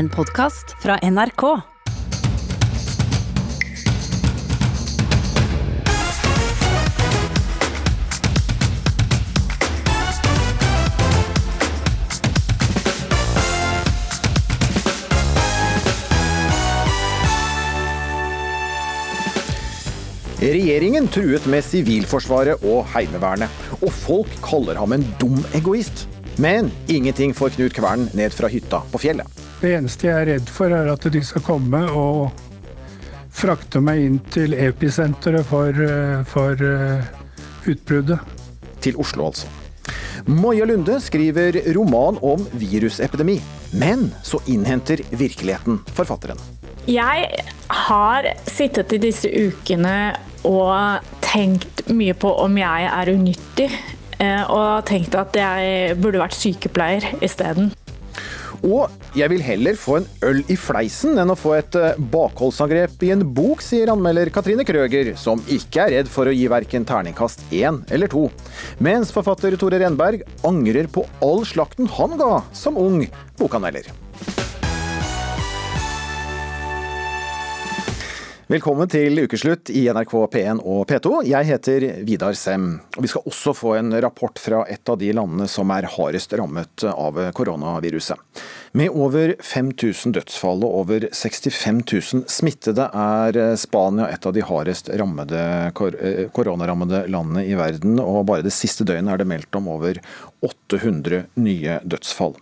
En podkast fra NRK. Regjeringen truet med Sivilforsvaret og Heimevernet, og folk kaller ham en dum egoist. Men ingenting får Knut Kvern ned fra hytta på fjellet. Det eneste jeg er redd for, er at de skal komme og frakte meg inn til episenteret for, eh, for eh, utbruddet. Til Oslo, altså. Maja Lunde skriver roman om virusepidemi. Men så innhenter virkeligheten forfatteren. Jeg har sittet i disse ukene og tenkt mye på om jeg er unyttig. eh, Og tenkt at jeg burde vært sykepleier isteden. Og jeg vil heller få en øl i fleisen enn å få et eh, bakholdsangrep i en bok, sier anmelder Katrine Krøger, som ikke er redd for å gi verken terningkast én eller to. Mens forfatter Tore Renberg angrer på all slakten han ga som ung bokanmelder. Velkommen til ukeslutt i NRK P1 og P2. Jeg heter Vidar Sem. Vi skal også få en rapport fra et av de landene som er hardest rammet av koronaviruset. Med over 5000 dødsfall og over 65 000 smittede er Spania et av de hardest rammede koronarammede landene i verden. Og bare det siste døgnet er det meldt om over 800 nye dødsfall.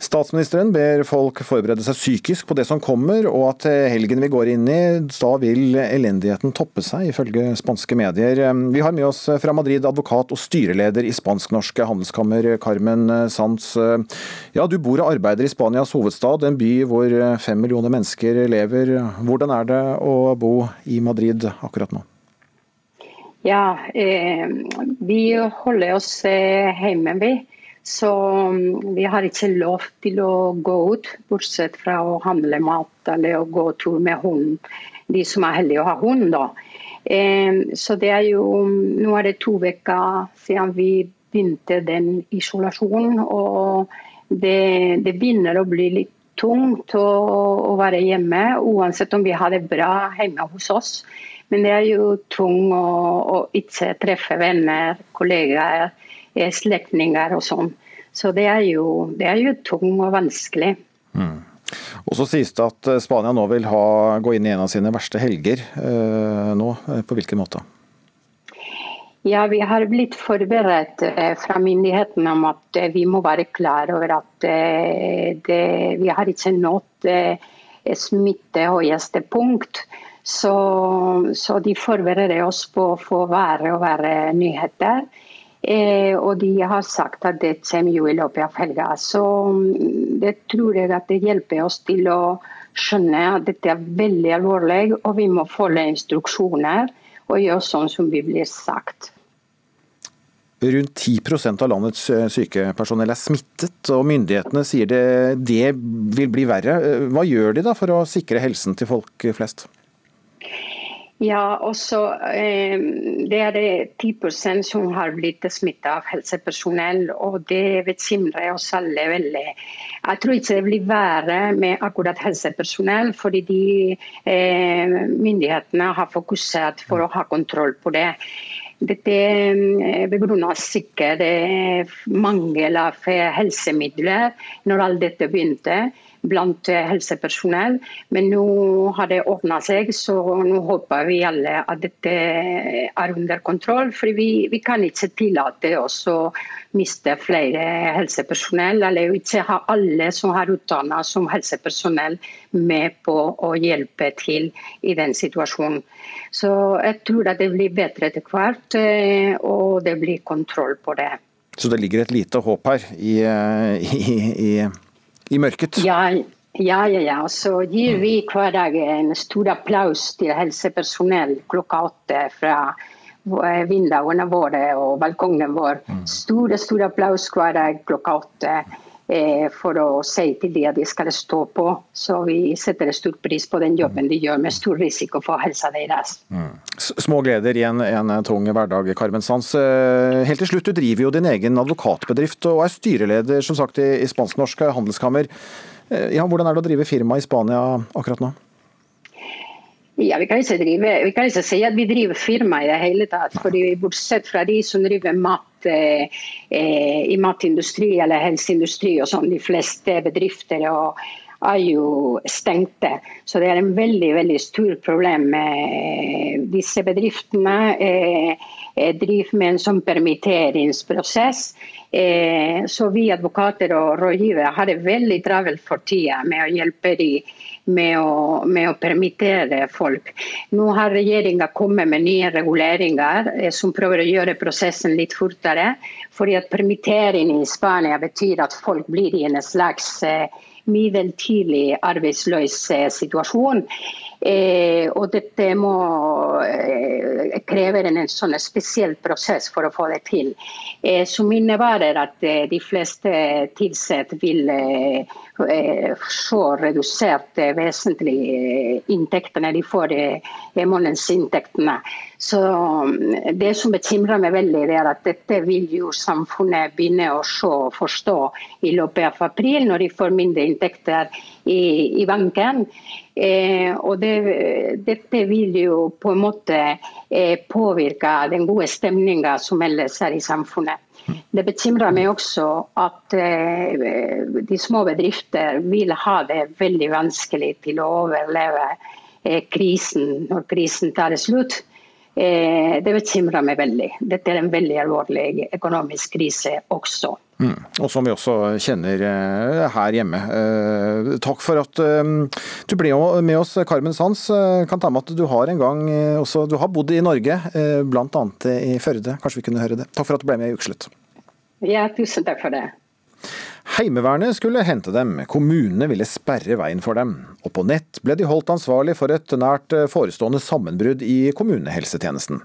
Statsministeren ber folk forberede seg psykisk på det som kommer, og at helgen vi går inn i, da vil elendigheten toppe seg, ifølge spanske medier. Vi har med oss fra Madrid advokat og styreleder i Spansk-norske handelskammer, Carmen Sanz. Ja, du bor og arbeider i Spanias hovedstad, en by hvor fem millioner mennesker lever. Hvordan er det å bo i Madrid akkurat nå? Ja, eh, vi holder oss eh, hjemme, vi. Så vi har ikke lov til å gå ut, bortsett fra å handle mat eller å gå tur med hunden. De som er heldige å ha hund, da. Så det er jo Nå er det to uker siden vi begynte den isolasjonen. Og det, det begynner å bli litt tungt å, å, være hjemme, uansett om vi har det bra hjemme hos oss. Men det er jo tungt å, å ikke treffe venner, kollegaer slektninger og sånn. Så det er jo, det er jo tung og vanskelig. Mm. Og så sies det at Spania nå vil ha, gå inn i en av sine verste helger. Eh, nå, på hvilken måte? Ja, Vi har blitt forberedt eh, fra myndighetene om at eh, vi må være klar over at eh, det, vi har ikke nådd eh, smittehøyeste punkt. Så, så de forbereder oss på å få være og være nyheter. Eh, og de har sagt at det kommer jo i løpet av helga. Så mm, det tror jeg at det hjelper oss til å skjønne at dette er veldig alvorlig, og vi må følge instruksjoner og gjøre sånn som vi blir sagt. Rundt 10% av landets sykepersonell er smittet, og myndighetene sier det, det vil bli verre. Hva gjør de da for å sikre helsen til folk flest? Ja, også eh, Det er det 10% som har blitt smittet av helsepersonell, og det bekymrer oss alle veldig. Jeg tror ikke det blir verre med akkurat helsepersonell, fordi de eh, myndighetene har fokusert for å ha kontroll på det. Dette begrunnes sikkert mangel av helsemidler når alt dette begynte blant helsepersonell. Men nå har det åpna seg, så nå håper vi alle at dette er under kontroll. For vi, vi kan ikke tillate oss å miste flere helsepersonell, eller ikke ha alle som har utdannet som helsepersonell med på å hjelpe til i den situasjonen. Så jeg tror at det blir bedre etter hvert, og det blir kontroll på det. Så det ligger et lite håp her i, i, i i mørket? Ja, ja, ja. ja. Så gir vi hver dag en stor applaus til helsepersonell klokka åtte fra vinduene våre og balkongen vår. Store, store applaus hver dag klokka åtte for å si til dem at de skal stå på. Så vi setter stor pris på den jobben de gjør med stor risiko for helsa deres. Mm. Små gleder i en, en, tung hverdag, Carmen Sands. Helt til slutt, du driver jo din egen advokatbedrift og er styreleder som sagt i, Spansk-norsk handelskammer. Ja, hvordan er det å drive firma i Spania akkurat nå? Ja, vi kan, drive, vi kan ikke si at vi driver firma i det hele tatt. fordi Bortsett fra de som driver mat eh, i matindustri eller helseindustri og sånn, de fleste bedrifter og er jo stengte. Så det er en veldig veldig stort problem disse bedriftene. Eh, eh, driver med en sånn permitteringsprosess. Eh, så vi advokater og rådgivere har det veldig travelt for tida med å hjelpe dem med å, med å, permittere folk. Nå har regjeringa kommet med nye reguleringer eh, som prøver å gjøre prosessen litt fortere. fordi at Permittering i Spania betyr at folk blir i en slags eh, midlertidig arbeidsløs situasjon. Eh, og dette må eh, krever en, en sånn spesiell prosess for å få det til. Eh, som innebærer at eh, de fleste ansatte vil så redusert vesentlig inntektene de får i månedsinntektene. Så mm, Det som bekymrer meg veldig, er at dette vil jo samfunnet begynne å se, forstå i løpet av april, når de får mindre inntekter i, i banken. Eh, og det, dette vil jo på en måte eh, påvirke den gode stemninga som ellers er i samfunnet. Det bekymrer meg også at eh, de små bedrifter vil ha det veldig vanskelig til å overleve eh, krisen når krisen tar slutt. Eh, det bekymrer meg veldig. Dette er en veldig alvorlig økonomisk krise også. Mm. Og som vi også kjenner eh, her hjemme. Eh, takk for at eh, du ble med oss, Carmen Sands. Kan ta med at du har en gang også, du har bodd i Norge, bl.a. i Førde. Kanskje vi kunne høre det. Takk for at du ble med i Ukeslutt. Ja, tusen takk for det. Heimevernet skulle hente dem, kommunene ville sperre veien for dem. Og på nett ble de holdt ansvarlig for et nært forestående sammenbrudd i kommunehelsetjenesten.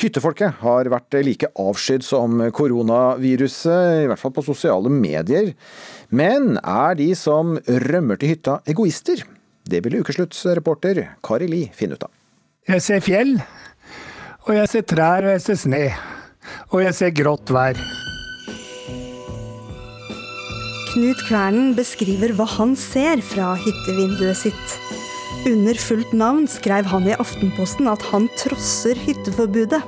Hyttefolket har vært like avskydd som koronaviruset, i hvert fall på sosiale medier. Men er de som rømmer til hytta egoister? Det ville ukesluttsreporter Kari Li finne ut av. Jeg ser fjell, og jeg ser trær, og jeg ser sne. Og jeg ser grått vær. Knut Kvernen beskriver hva han ser fra hyttevinduet sitt. Under fullt navn skrev han i Aftenposten at han trosser hytteforbudet.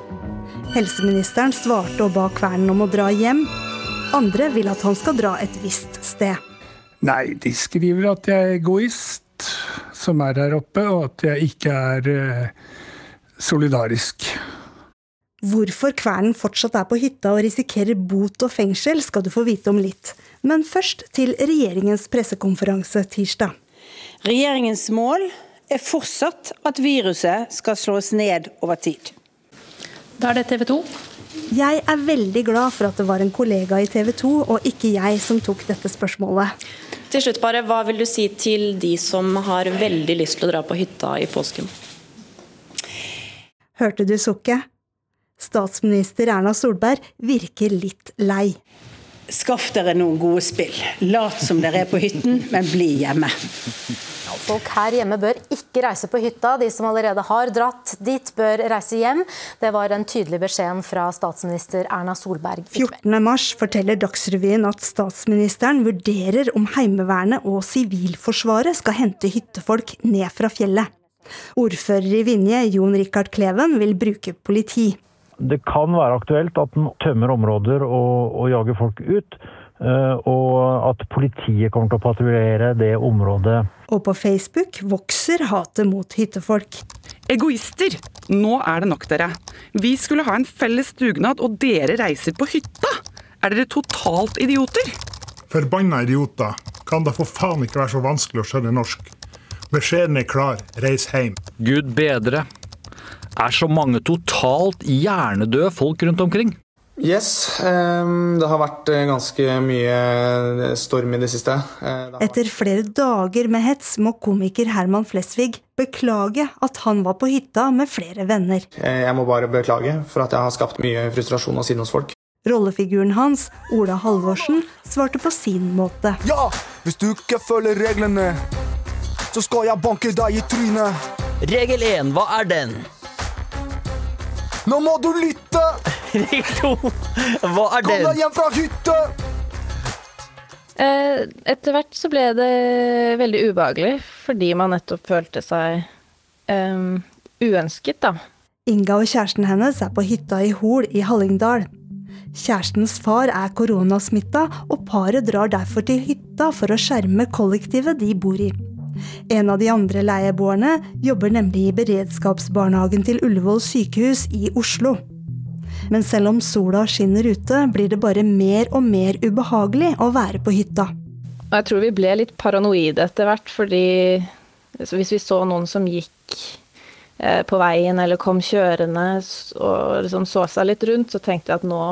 Helseministeren svarte og ba Kvernen om å dra hjem. Andre vil at han skal dra et visst sted. Nei, de skriver at jeg er egoist som er her oppe, og at jeg ikke er uh, solidarisk. Hvorfor Kvernen fortsatt er på hytta og risikerer bot og fengsel, skal du få vite om litt. Men først til regjeringens pressekonferanse tirsdag. Regjeringens mål er fortsatt at viruset skal slås ned over tid. Da er det TV 2. Jeg er veldig glad for at det var en kollega i TV 2 og ikke jeg som tok dette spørsmålet. Til slutt bare, Hva vil du si til de som har veldig lyst til å dra på hytta i påsken? Hørte du sukket? Statsminister Erna Solberg virker litt lei. Skaff dere noen gode spill. Lat som dere er på hytten, men bli hjemme. Folk her hjemme bør ikke reise på hytta. De som allerede har dratt dit, bør reise hjem. Det var en tydelig beskjeden fra statsminister Erna Solberg. 14.3 forteller Dagsrevyen at statsministeren vurderer om Heimevernet og Sivilforsvaret skal hente hyttefolk ned fra fjellet. Ordfører i Vinje, Jon Rikard Kleven, vil bruke politi. Det kan være aktuelt at den tømmer områder og, og jager folk ut. Eh, og at politiet kommer til å patruljere det området. Og på Facebook vokser hatet mot hyttefolk. Egoister! Nå er det nok, dere. Vi skulle ha en felles dugnad, og dere reiser på hytta! Er dere totalt idioter? Forbanna idioter. Kan da for faen ikke være så vanskelig å skjønne norsk. Beskjeden er klar, reis hjem. Gud bedre. Er så mange totalt hjernedøde folk rundt omkring? Yes, ehm, det har vært eh, ganske mye eh, storm i det siste. Eh, Etter flere dager med hets må komiker Herman Flesvig beklage at han var på hytta med flere venner. Jeg må bare beklage for at jeg har skapt mye frustrasjon og sinne hos folk. Rollefiguren hans, Ola Halvorsen, svarte på sin måte. Ja, hvis du ikke følger reglene, så skal jeg banke deg i trynet. Regel 1, hva er den? Nå må du lytte! Regel to. Hva er Kom deg hjem fra hytte! Eh, etter hvert så ble det veldig ubehagelig, fordi man nettopp følte seg um, uønsket, da. Inga og kjæresten hennes er på hytta i Hol i Hallingdal. Kjærestens far er koronasmitta, og paret drar derfor til hytta for å skjerme kollektivet de bor i. En av de andre leieboerne jobber nemlig i beredskapsbarnehagen til Ullevål sykehus i Oslo. Men selv om sola skinner ute, blir det bare mer og mer ubehagelig å være på hytta. Jeg tror vi ble litt paranoide etter hvert, fordi hvis vi så noen som gikk eh, på veien eller kom kjørende og liksom så seg litt rundt, så tenkte jeg at nå,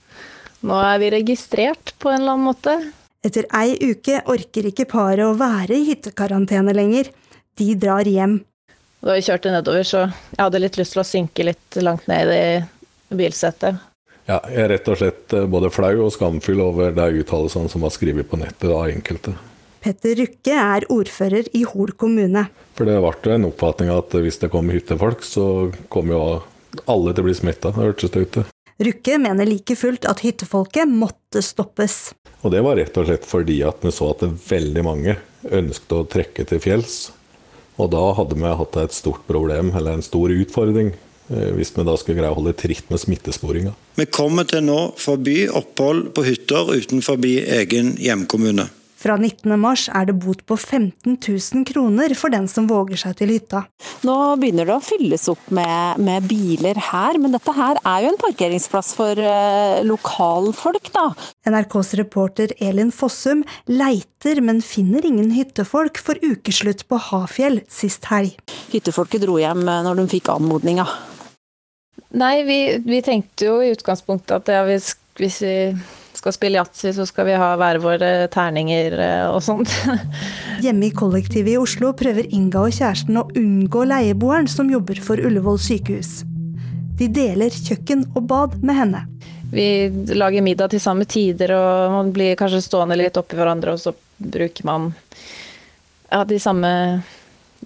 nå er vi registrert på en eller annen måte. Etter ei uke orker ikke paret å være i hyttekarantene lenger. De drar hjem. Da vi kjørte nedover, så jeg hadde litt lyst til å synke litt langt ned i bilsettet. Ja, jeg er rett og slett eh, både flau og skamfull over de uttalelsene som var skrevet på nettet av enkelte. Petter Rukke er ordfører i Hol kommune. For det ble en oppfatning at hvis det kom hyttefolk, så kom jo alle til å bli smitta. Det hørtes det ut til. Rukke mener like fullt at hyttefolket måtte stoppes. Og det var rett og slett fordi at vi så at veldig mange ønsket å trekke til fjells. Og da hadde vi hatt et stort problem, eller en stor utfordring, Eh, hvis vi da skulle greie å holde tritt med smittesporinga. Vi kommer til nå forby opphold på hytter utenfor egen hjemkommune. Fra 19.3 er det bot på 15 000 kroner for den som våger seg til hytta. Nå begynner det å fylles opp med, med biler her, men dette her er jo en parkeringsplass for eh, lokalfolk, da. NRKs reporter Elin Fossum leiter, men finner ingen hyttefolk for ukeslutt på Hafjell sist helg. Hyttefolket dro hjem eh, når de fikk anmodninga. Nei, vi, vi, tenkte jo i utgangspunktet at ja, hvis, hvis vi skal spille yatzy, så skal vi ha hver våre terninger eh, og sånt. Hjemme i kollektivet i Oslo prøver Inga og kjæresten å unngå leieboeren som jobber for Ullevål sykehus. De deler kjøkken og bad med henne. Vi lager middag til samme tider, og man blir kanskje stående litt oppi hverandre, og så bruker man ja, de samme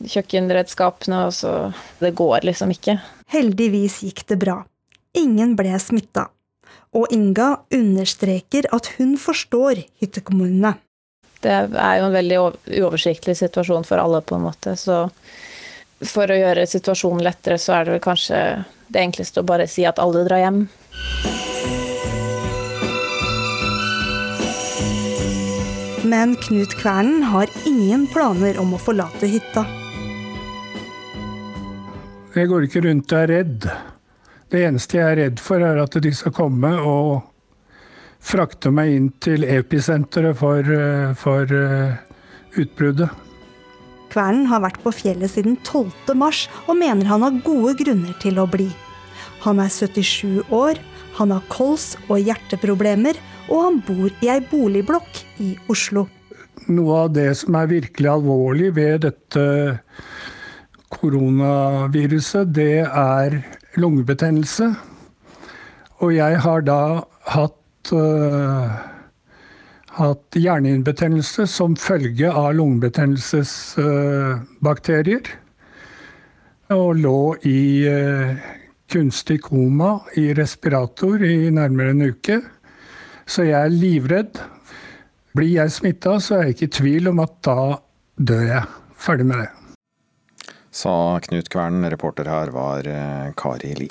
kjøkkenredskapene, og så Det går liksom ikke. Heldigvis gikk det bra. Ingen ble smitta. Og Inga understreker at hun forstår hyttekommunene. Det er jo en veldig uoversiktlig situasjon for alle, på en måte. Så for å gjøre situasjonen lettere, så er det vel kanskje det enkleste å bare si at alle drar hjem. Men Knut Kvernen har ingen planer om å forlate hytta. Jeg går ikke rundt og er redd. Det eneste jeg er redd for, er at de skal komme og frakte meg inn til episenteret for, eh, for uh, utbruddet. Kvernen har vært på fjellet siden 12. mars og mener han har gode grunner til å bli. Han er 77 år, han har kols og hjerteproblemer, og han bor i ei boligblokk i Oslo. Noe av det som er virkelig alvorlig ved dette koronaviruset, det er lungebetennelse. Og jeg har da hatt, uh, hatt hjerneinnbetennelse som følge av lungebetennelsesbakterier. Uh, og lå i uh, kunstig koma i respirator i nærmere en uke. Så jeg er livredd. Blir jeg smitta, så er jeg ikke i tvil om at da dør jeg. Ferdig med det sa Knut Kvern. Reporter her var eh, Kari Li.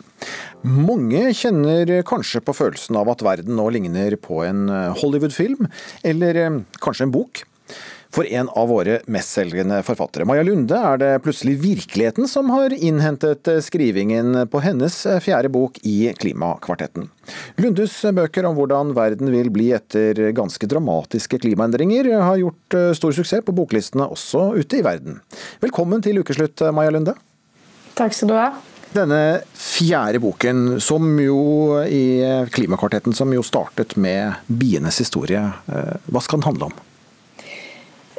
Mange kjenner kanskje på følelsen av at verden nå ligner på en eh, Hollywood-film, eller eh, kanskje en bok. For en av våre mestselgende forfattere, Maja Lunde, er det plutselig virkeligheten som har innhentet skrivingen på hennes fjerde bok i Klimakvartetten. Lundes bøker om hvordan verden vil bli etter ganske dramatiske klimaendringer, har gjort stor suksess på boklistene også ute i verden. Velkommen til ukeslutt, Maja Lunde. Takk skal du ha. Denne fjerde boken, som jo i Klimakvartetten, som jo startet med bienes historie, eh, hva skal den handle om?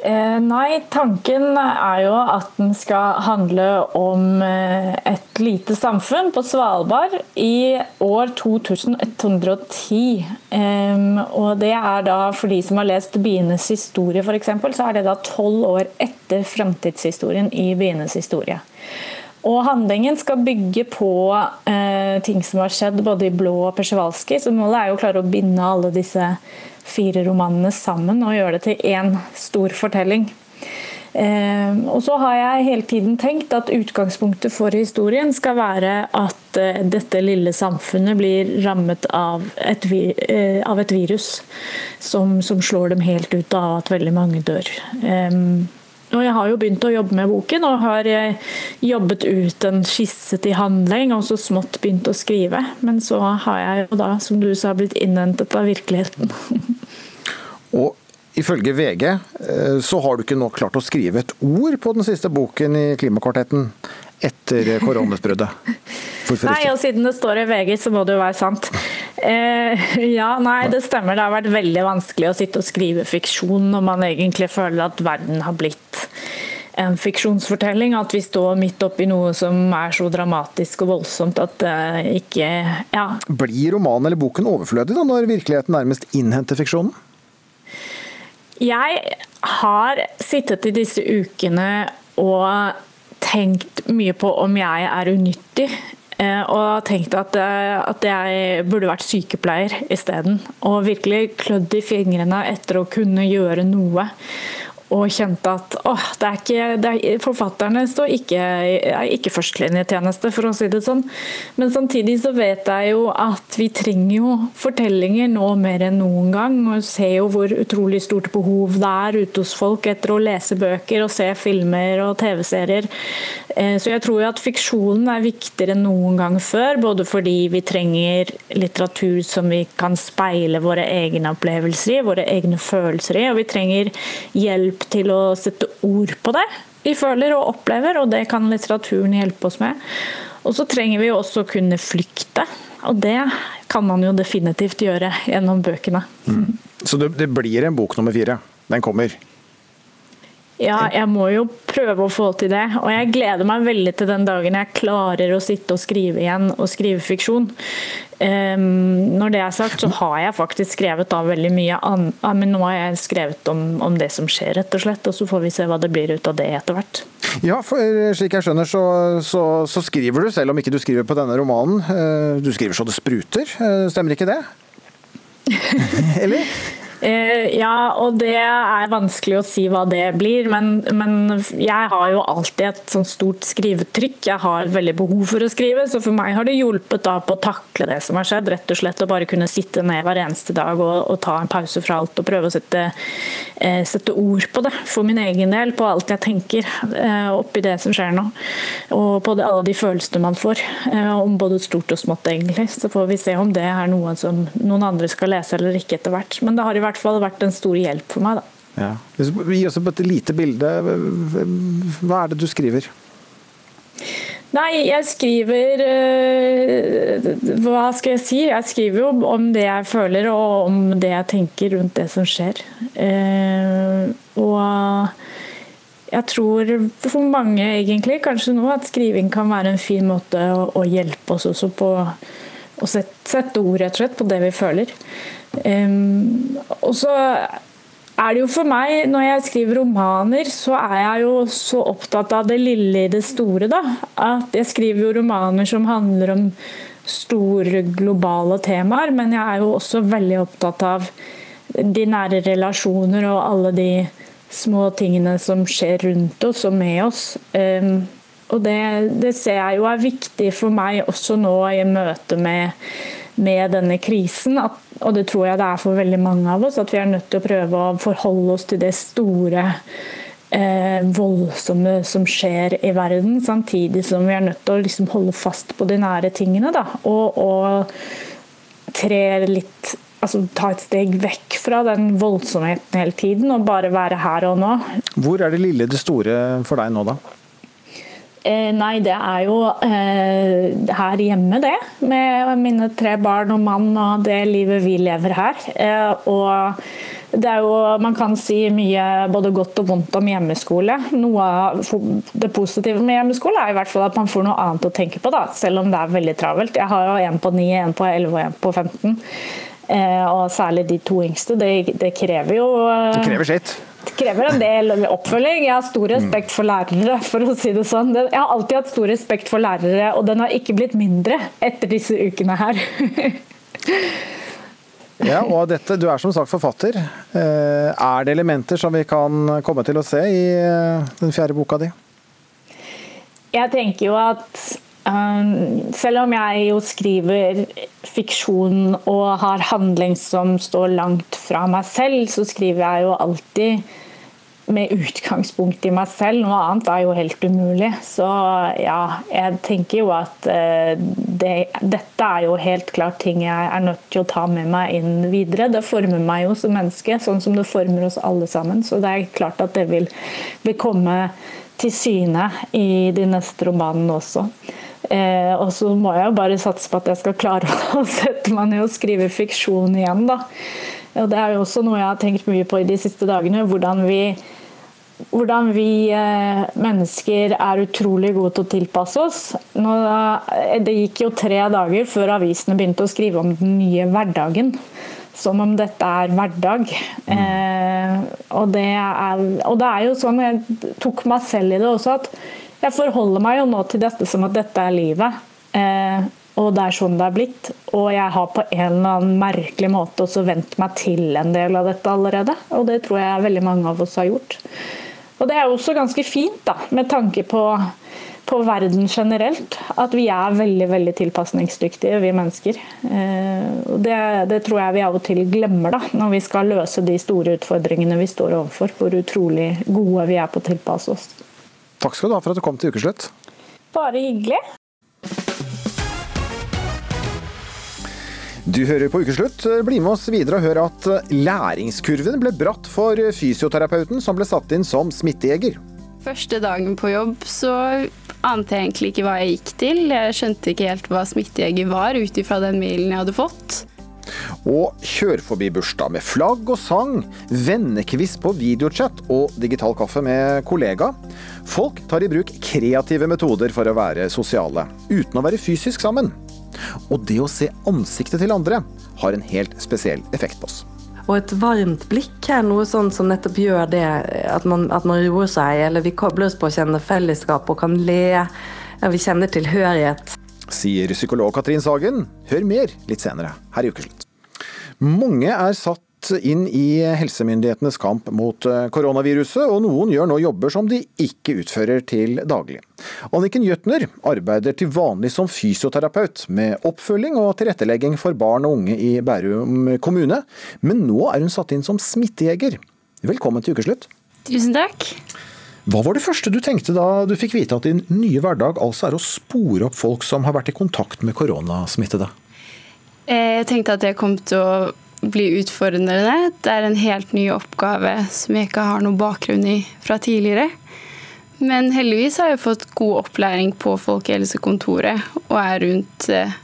Eh, nei, tanken er jo at den skal handle om eh, et lite samfunn på Svalbard i år 2110. Eh, og det er da, for de som har lest Bienes historie f.eks., så er det da tolv år etter framtidshistorien i Bienes historie. Og handlingen skal bygge på eh, ting som har skjedd både i Blå og Persjewalski, så målet er jo å klare å binde alle disse fire romanene sammen og gjøre det til én stor fortelling. Eh, og så har jeg hele tiden tenkt at utgangspunktet for historien skal være at eh, dette lille samfunnet blir rammet av et, eh, av et virus som, som, slår dem helt ut av at veldig mange dør. Og jeg har jo begynt å jobbe med boken og har jobbet ut en skisse til handling og så smått begynt å skrive. Men så har jeg jo da, som du sa, blitt innhentet av virkeligheten. Og Ifølge VG eh, så har du ikke nå klart å skrive et ord på den siste boken i Klimakvartetten etter koronautbruddet. Nei, og siden det står i VG, så må det jo være sant. Eh, ja, nei, det stemmer. Det har vært veldig vanskelig å sitte og skrive fiksjon når man egentlig føler at verden har blitt en fiksjonsfortelling. At vi står midt oppi noe som er så dramatisk og voldsomt at det ikke Ja. Blir romanen eller boken overflødig da, når virkeligheten nærmest innhenter fiksjonen? Jeg har sittet i disse ukene og tenkt mye på om jeg er unyttig. Eh, og tenkt at, eh, at jeg burde vært sykepleier isteden. Og virkelig klødd i fingrene etter å kunne gjøre noe og kjente at åh, ikke, er, forfatterne står ikke, er ikke førstelinjetjeneste, for å si det sånn. Men samtidig så vet jeg jo at vi trenger jo fortellinger nå mer enn noen gang. Og ser jo hvor utrolig stort behov det er ute hos folk etter å lese bøker og se filmer og TV-serier. Eh, så jeg tror jo at fiksjonen er viktigere enn noen gang før. Både fordi vi trenger litteratur som vi kan speile våre egne opplevelser i, våre egne følelser i, og vi trenger hjelp til å sette ord på det vi føler og opplever, og det kan litteraturen hjelpe oss med. Og så trenger vi også å kunne flykte, og det kan man jo definitivt gjøre gjennom bøkene. Mm. Så det, det blir en bok nummer fire? Den kommer? Ja, jeg må jo prøve å få til det. Og jeg gleder meg veldig til den dagen jeg klarer å sitte og skrive igjen og skrive fiksjon. Um, når det er sagt, så har jeg faktisk skrevet da veldig mye annet. Men nå har jeg skrevet om, om, det som skjer, rett og slett. Og så får vi se hva det blir ut av det etter hvert. Ja, for eh, slik jeg skjønner så, så, så skriver du, selv om ikke du skriver på denne romanen. Eh, du skriver så det spruter, eh, stemmer ikke det? Eller? Eh, ja, og det er vanskelig å si hva det blir. Men, men jeg har jo alltid et sånn stort skrivetrykk. Jeg har veldig behov for å skrive, så for meg har det hjulpet da på å takle det som har skjedd. Rett og slett å bare kunne sitte ned hver eneste dag og, og ta en pause fra alt og prøve å sette, eh, sette, ord på det for min egen del. På alt jeg tenker eh, oppi det som skjer nå. Og på det, alle de følelsene man får. Eh, om både stort og smått, egentlig. Så får vi se om det er noe som noen andre skal lese eller ikke etter hvert. Men det har i hvert hvert fall vært en stor hjelp for meg. Da. Ja. Gi oss et lite bilde. Hva er det du skriver? Nei, jeg skriver eh, Hva skal jeg si? Jeg skriver jo om det jeg føler og om det jeg tenker rundt det som skjer. Eh, og jeg tror for mange egentlig kanskje nå at skriving kan være en fin måte å hjelpe oss også på å sette ord rett og slett på det vi føler. Um, og så er det jo for meg, når jeg skriver romaner, så er jeg jo så opptatt av det lille i det store, da. At jeg skriver jo romaner som handler om store globale temaer, men jeg er jo også veldig opptatt av de nære relasjoner og alle de små tingene som skjer rundt oss og med oss. Um, og det, det ser jeg jo er viktig for meg også nå i møte med med denne krisen, at, og det tror jeg det er for veldig mange av oss, at vi er nødt til å prøve å forholde oss til det store, eh, voldsomme som skjer i verden, samtidig som vi er nødt til å liksom holde fast på de nære tingene. Da, og, og tre litt altså, ta et steg vekk fra den voldsomheten hele tiden og bare være her og nå. Hvor er det lille det store for deg nå, da? Eh, nei, det er jo eh, her hjemme, det. Med mine tre barn og mann og det livet vi lever her. Eh, og det er jo, man kan si mye både godt og vondt om hjemmeskole. Noe av det positive med hjemmeskole er i hvert fall at man får noe annet å tenke på, da, selv om det er veldig travelt. Jeg har jo en på 9, en på 11 og en på 15. Eh, og særlig de to yngste. Det, det krever jo eh, Det krever sitt? Det krever en del oppfølging. Jeg har stor respekt for lærere, for å si det sånn. Jeg har alltid hatt stor respekt for lærere, og den har ikke blitt mindre etter disse ukene her. Ja, og dette, Du er som sagt forfatter. Eh, er det elementer som vi kan komme til å se i eh, den fjerde boka di? Jeg tenker jo at selv om jeg jo skriver fiksjon og har handling som står langt fra meg selv, så skriver jeg jo alltid med utgangspunkt i meg selv. Noe annet er jo helt umulig. Så ja, jeg tenker jo at uh, det, dette er jo helt klart ting jeg er nødt til å ta med meg inn videre. Det former meg jo som menneske, sånn som det former oss alle sammen. Så det er klart at det vil, vil komme til syne i de neste romanene også. Eh, og så må jeg jo bare satse på at jeg skal klare å sette meg ned og skrive fiksjon igjen, da. Og det er jo også noe jeg har tenkt mye på i de siste dagene. Hvordan vi, hvordan vi eh, mennesker er utrolig gode til å tilpasse oss. Nå, eh, det gikk jo tre dager før avisene begynte å skrive om den nye hverdagen som om dette er hverdag. Eh, og, det er, og, det er, jo sånn, jeg tok meg selv i det også, at jeg forholder meg jo nå til dette som at dette er livet. Eh, og det er sånn det er blitt. Og jeg har på en eller annen merkelig måte også vent meg til en del av dette allerede. Og det tror jeg veldig mange av oss har gjort. Og det er jo også ganske fint, da, med tanke på på verden generelt. At vi er veldig veldig tilpasningsdyktige, vi mennesker. Eh, det, det, tror jeg vi av og til glemmer da, når vi skal løse de store utfordringene vi står overfor. Hvor utrolig gode vi er på å tilpasse oss. Takk skal du ha for at du kom til Ukeslutt. Bare hyggelig. Du hører på Ukeslutt. Bli med oss videre og hør at læringskurven ble bratt for fysioterapeuten som ble satt inn som smittejeger. Første dagen på jobb så ante jeg egentlig ikke hva jeg gikk til. Jeg skjønte ikke helt hva smittejeger var, ut ifra den mailen jeg hadde fått. Og kjør forbi bursdag med flagg og sang, vennekviss på videochat og digital kaffe med kollega. Folk tar i bruk kreative metoder for å være sosiale, uten å være fysisk sammen. Og det å se ansiktet til andre har en helt spesiell effekt på oss. Og et varmt blikk er noe sånn som nettopp gjør det at man, at man roer seg, eller vi kobler oss på å kjenne fellesskap og kan le. Vi kjenner tilhørighet. Sier psykolog Katrin Sagen. Hør mer litt senere her i Ukeslutt. Mange er satt inn i helsemyndighetenes kamp mot eh, koronaviruset, og noen gjør nå jobber som de ikke utfører til daglig. Anniken Jøtner arbeider til vanlig som fysioterapeut, med oppfølging og tilrettelegging for barn og unge i Bærum kommune, men nå er hun satt inn som smittejeger. Velkommen til ukeslutt. Tusen takk. Hva var det første du tenkte da du fikk vite at din nye hverdag altså er å spore opp folk som har vært i kontakt med koronasmittede? Eh, jeg tenkte at jeg kom til å bli utfordrende. Det er en helt ny oppgave som jeg ikke har noe bakgrunn i fra tidligere. Men heldigvis har jeg fått god opplæring på Folkehelsekontoret og er rundt eh,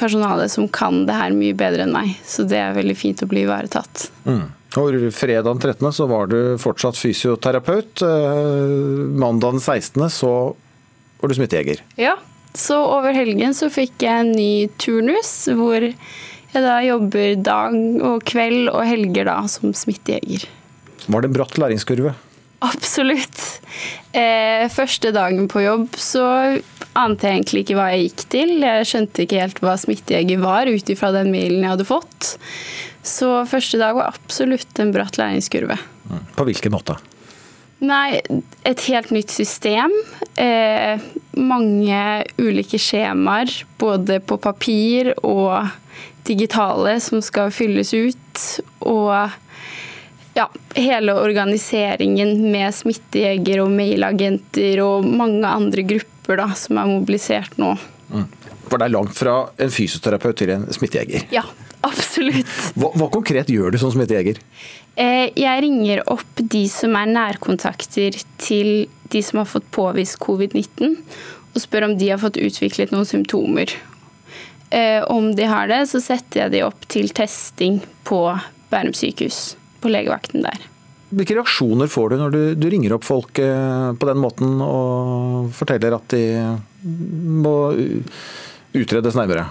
personalet som kan det her mye bedre enn meg. Så det er veldig fint å bli ivaretatt. Mm. Og fredag 13. så var du fortsatt fysioterapeut. Eh, mandag 16. så var du smittejeger. Ja, så over helgen så fikk jeg en ny turnus hvor jeg da jobber dag og kveld og helger da som smittejeger. Var det en bratt læringskurve? Absolutt. Eh, første dagen på jobb så ante jeg egentlig ikke hva jeg gikk til. Jeg skjønte ikke helt hva smittejeger var ut ifra den mailen jeg hadde fått. Så første dag var absolutt en bratt læringskurve. På hvilken måte? Nei, et helt nytt system. Eh, mange ulike skjemaer, både på papir og digitale som skal fylles ut. Og ja, hele organiseringen med smittejeger og mailagenter og mange andre grupper da, som er mobilisert nå. Mm. For det er langt fra en fysioterapeut til en smittejeger? Ja, absolutt. Hva, hva konkret gjør du som smittejeger? Eh, jeg ringer opp de som er nærkontakter til de som har fått påvist covid-19, og spør om de har fått utviklet noen symptomer. Eh, om de har det, så setter jeg de opp til testing på Bærum sykehus, på legevakten der. Hvilke reaksjoner får du når du, du ringer opp folk eh, på den måten og forteller at de må utredes nærmere?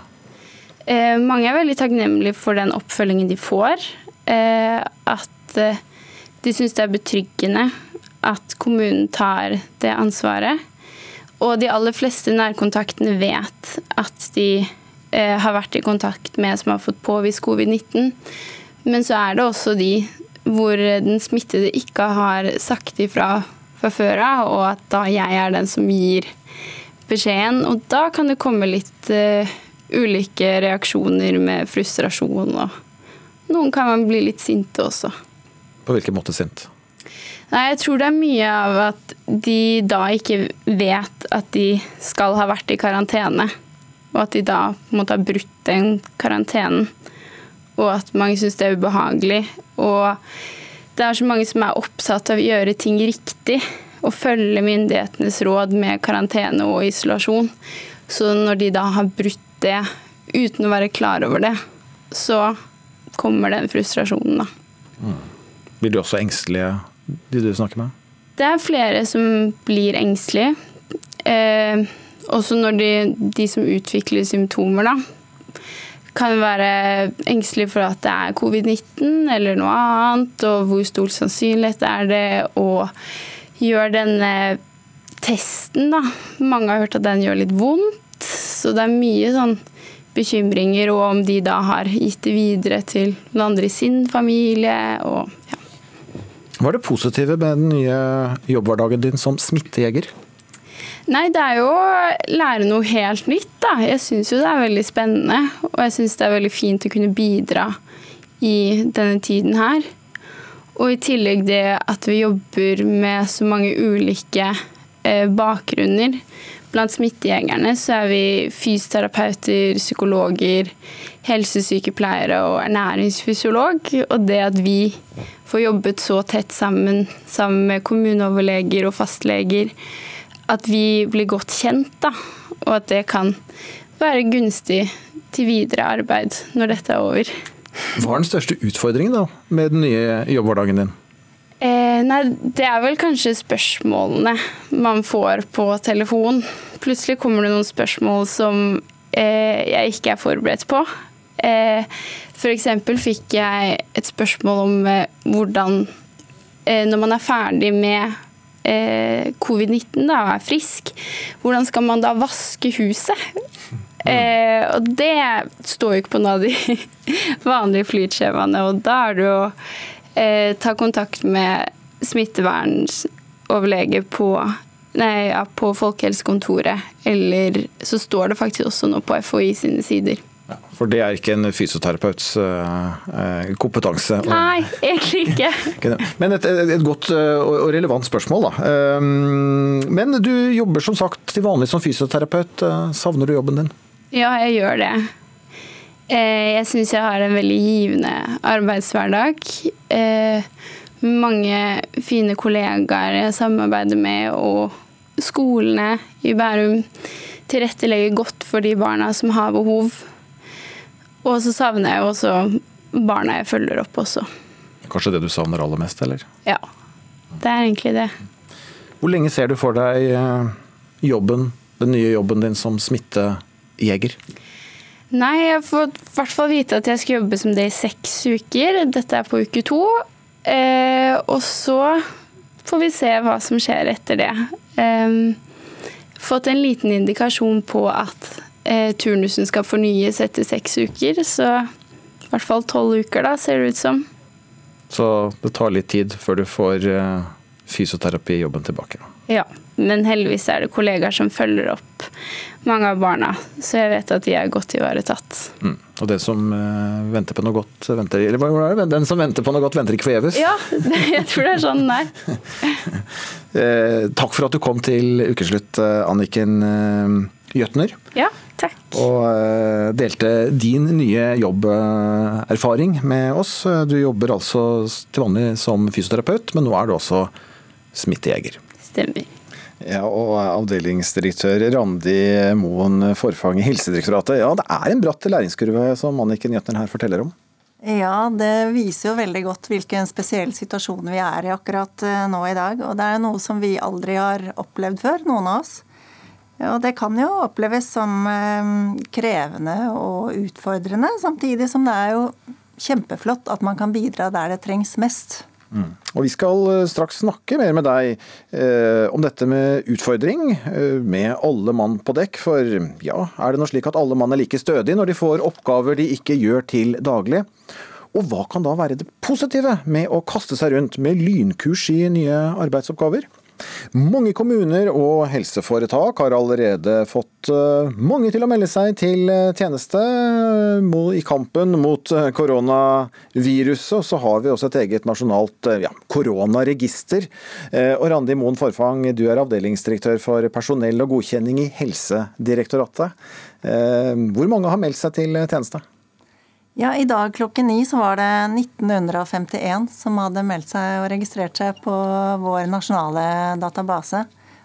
Mange er veldig takknemlige for den oppfølgingen de får. At de syns det er betryggende at kommunen tar det ansvaret. Og de aller fleste nærkontaktene vet at de eh, har vært i kontakt med som har fått påvist covid-19. Men så er det også de hvor den smittede ikke har sagt ifra fra før av, og at da jeg er den som gir beskjeden. Og da kan det komme litt uh, ulike reaksjoner med frustrasjon, og noen kan man bli litt sinte også. På hvilken måte sint? Nei, Jeg tror det er mye av at de da ikke vet at de skal ha vært i karantene. Og at de da på en måte har brutt den karantenen. Og at mange syns det er ubehagelig. Og det er så mange som er oppsatt av å gjøre ting riktig. Og følge myndighetenes råd med karantene og isolasjon. Så når de da har brutt det uten å være klar over det, så kommer den frustrasjonen, da. Mm. Blir du også engstelige de du snakker med? Det er flere som blir engstelige. Eh, også når de, de, som utvikler symptomer, da, kan være engstelige for at det er covid-19 eller noe annet, og hvor stor sannsynlighet er det, og gjør denne testen, da. Mange har hørt at den gjør litt vondt, så det er mye sånn bekymringer, og om de da har gitt det videre til noen andre i sin familie. og ja. Hva er det positive med den nye jobbhverdagen din som smittejeger? Nei, det er jo å lære noe helt nytt, da. Jeg syns jo det er veldig spennende. Og jeg syns det er veldig fint å kunne bidra i denne tiden her. Og i tillegg det at vi jobber med så mange ulike eh, bakgrunner. Blant smittejegerne så er vi fysioterapeuter, psykologer, helsesykepleiere og ernæringsfysiolog. Og det at vi får jobbet så tett sammen, sammen med kommuneoverleger og fastleger, at vi blir godt kjent, da. Og at det kan være gunstig til videre arbeid når dette er over. Hva er den største utfordringen da, med den nye jobbhverdagen din? Eh, nei, det er vel kanskje spørsmålene man får på telefon. Plutselig kommer det noen spørsmål som eh, jeg ikke er forberedt på. Eh, F.eks. fikk jeg et spørsmål om eh, hvordan eh, Når man er ferdig med eh, covid-19 og er frisk, hvordan skal man da vaske huset? Eh, og det står jo ikke på noen av de vanlige flytskjemaene, og da er det eh, ta kontakt med smittevernoverlege på, nei, ja, på Folkehelsekontoret, eller så står det faktisk også noe på FHI sine sider. Ja, for det er ikke en fysioterapeuts uh, kompetanse? Nei, egentlig ikke. Men et, et godt og relevant spørsmål, da. Um, men du jobber som sagt til vanlig som fysioterapeut. Savner du jobben din? Ja, jeg gjør det. Jeg syns jeg har en veldig givende arbeidshverdag. Mange fine kollegaer jeg samarbeider med, og skolene i Bærum tilrettelegger godt for de barna som har behov. Og så savner jeg jo også barna jeg følger opp også. Kanskje det du savner aller mest, eller? Ja, det er egentlig det. Hvor lenge ser du for deg jobben, den nye jobben din som smittejeger? Nei, jeg har fått i hvert fall vite at jeg skal jobbe som det i seks uker. Dette er på uke to. Eh, og så får vi se hva som skjer etter det. Eh, fått en liten indikasjon på at eh, turnusen skal fornyes etter seks uker. Så i hvert fall tolv uker, da, ser det ut som. Så det tar litt tid før du får eh, fysioterapijobben tilbake? Ja, men heldigvis er det kollegaer som følger opp mange av barna, så jeg vet at de er godt ivaretatt. Mm. Og det som uh, venter på noe godt, venter Eller hva er det? Den som venter på noe godt, venter ikke forgjeves? Ja, jeg tror det er sånn det eh, takk for at du kom til ukeslutt, Anniken eh, Jøtner. Ja, takk. Og delte din nye jobberfaring med oss. Du jobber altså til vanlig som fysioterapeut, men nå er du også smittejeger. Stemmer. Ja, og Avdelingsdirektør Randi Moen Forfang i Helsedirektoratet. Ja, det er en bratt læringskurve som Anniken Jøtner her forteller om? Ja, det viser jo veldig godt hvilken spesiell situasjon vi er i akkurat eh, nå i dag. Og det er noe som vi aldri har opplevd før, noen av oss. Og det kan jo oppleves som eh, krevende og utfordrende, samtidig som det er jo kjempeflott at man kan bidra der det trengs mest. Mm. Og Vi skal eh, straks snakke mer med deg eh, om dette med utfordring, eh, med alle mann på dekk. For ja, er det nå slik at alle mann er like stødige når de får oppgaver de ikke gjør til daglig? Og hva kan da være det positive med å kaste seg rundt med lynkurs i nye arbeidsoppgaver? Mange kommuner og helseforetak har allerede fått eh, mange til å melde seg til eh, tjeneste i kampen mot eh, koronaviruset. Og så har vi også et eget nasjonalt ja, koronaregister. Og Randi Moen Forfang, du er avdelingsdirektør for personell og godkjenning i Helsedirektoratet. Hvor mange har meldt seg til tjeneste? Ja, I dag klokken ni så var det 1951 som hadde meldt seg og registrert seg på vår nasjonale database.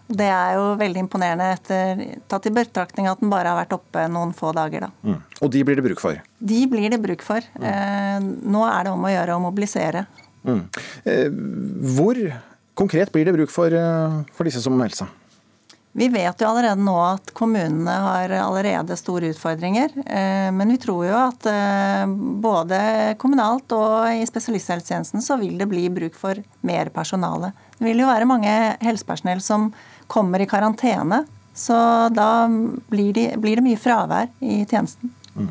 Det er jo veldig imponerende etter tatt i betraktning at den bare har vært oppe noen få dager. da. Mm. Og de blir det bruk for? De blir det bruk for. Mm. Eh, nå er det om å gjøre å mobilisere. Mm. Eh, hvor konkret blir det bruk for, eh, for disse som melder seg? Vi vet jo allerede nå at kommunene har allerede store utfordringer. Eh, men vi tror jo at eh, både kommunalt og i spesialisthelsetjenesten så vil det bli bruk for mer personale. Det vil jo være mange helsepersonell som kommer i karantene. Så da blir, de, blir det mye fravær i tjenesten. Mm.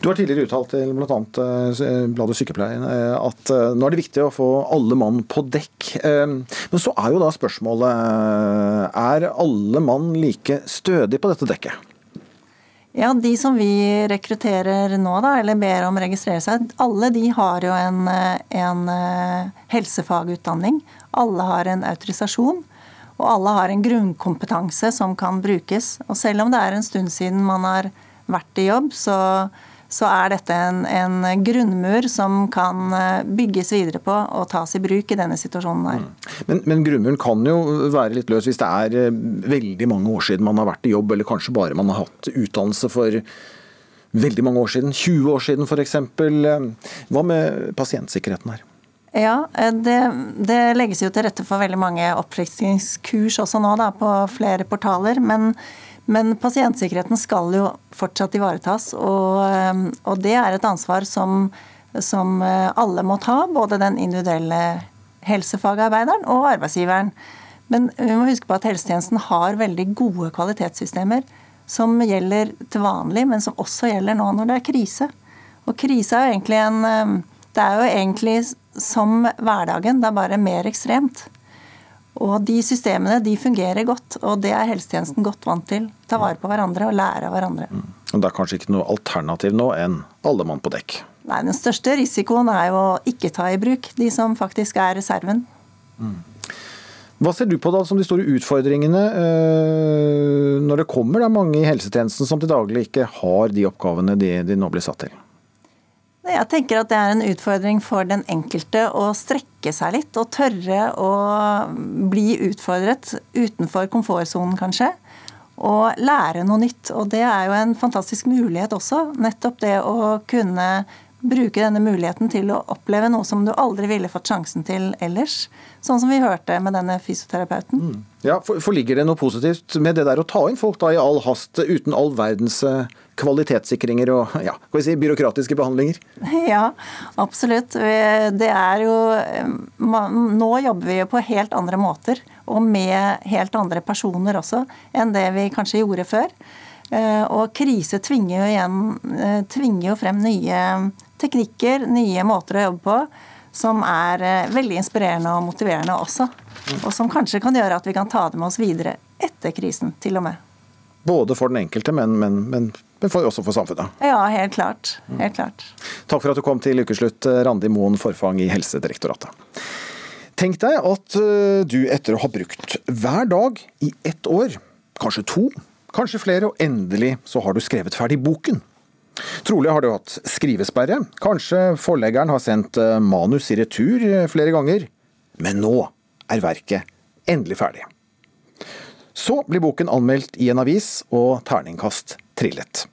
Du har tidligere uttalt til bl.a. Eh, bladet Sykepleien eh, at eh, nå er det viktig å få alle mann på dekk. Men så er jo da spørsmålet er alle mann like stødige på dette dekket? Ja, De som vi rekrutterer nå, da, eller ber om å registrere seg, alle de har jo en, en helsefagutdanning. Alle har en autorisasjon. Og alle har en grunnkompetanse som kan brukes. Og selv om det er en stund siden man har vært i jobb, så, så er dette en, en, grunnmur som kan eh, bygges videre på og tas i bruk i denne situasjonen her. Mm. Men, men grunnmuren kan jo være litt løs hvis det er eh, veldig mange år siden man har vært i jobb, eller kanskje bare man har hatt utdannelse for veldig mange år siden, 20 år siden f.eks. Hva med pasientsikkerheten her? Ja, eh, det, det, legges jo til rette for veldig mange oppfriskningskurs også nå da, på flere portaler. men men pasientsikkerheten skal jo fortsatt ivaretas, og, eh, og det er et ansvar som, som, eh, alle må ta. Både den individuelle helsefagarbeideren og arbeidsgiveren. Men vi må huske på at helsetjenesten har veldig gode kvalitetssystemer som gjelder til vanlig, men som også gjelder nå når det er krise. Og krise er jo egentlig en eh, Det er jo egentlig som hverdagen, det er bare mer ekstremt. Og de systemene de fungerer godt, og det er helsetjenesten godt vant til. Ta vare på hverandre og lære av hverandre. Mm. Og Det er kanskje ikke noe alternativ nå enn alle mann på dekk? Nei, Den største risikoen er jo å ikke ta i bruk de som faktisk er reserven. Mm. Hva ser du på da som de store utfordringene øh, når det kommer da mange i helsetjenesten som til daglig ikke har de oppgavene de, de nå blir satt til? Jeg tenker at det er en utfordring for den enkelte å strekke seg litt og tørre å bli utfordret utenfor komfortsonen, kanskje. Og lære noe nytt. Og det er jo en fantastisk mulighet også. Nettopp det å kunne bruke denne muligheten til å oppleve noe som du aldri ville fått sjansen til ellers. Sånn som vi hørte med denne fysioterapeuten. Mm. Ja, for, for, Ligger det noe positivt med det der å ta inn folk da i all hast uten all verdens eh, kvalitetssikringer og ja, si, byråkratiske behandlinger? Ja, absolutt. Det er jo Nå jobber vi jo på helt andre måter, og med helt andre personer også, enn det vi kanskje gjorde før. Eh, og krise tvinger jo, igjen, eh, tvinger jo frem nye teknikker, nye måter å jobbe på, som er eh, veldig inspirerende og motiverende også. Og som kanskje kan gjøre at vi kan ta det med oss videre etter krisen, til og med. Både for den enkelte, men, men, men, men for, også for samfunnet. Ja, helt klart. helt klart. Takk for at du kom til ukeslutt, Randi Moen Forfang i Helsedirektoratet. Tenk deg at du etter å ha brukt hver dag i ett år, kanskje to, kanskje flere, og endelig så har du skrevet ferdig boken. Trolig har du hatt skrivesperre, kanskje forleggeren har sendt eh, manus i retur eh, flere ganger, men nå er verket endelig ferdig. Så blir boken anmeldt i en avis, og terningkast trillet.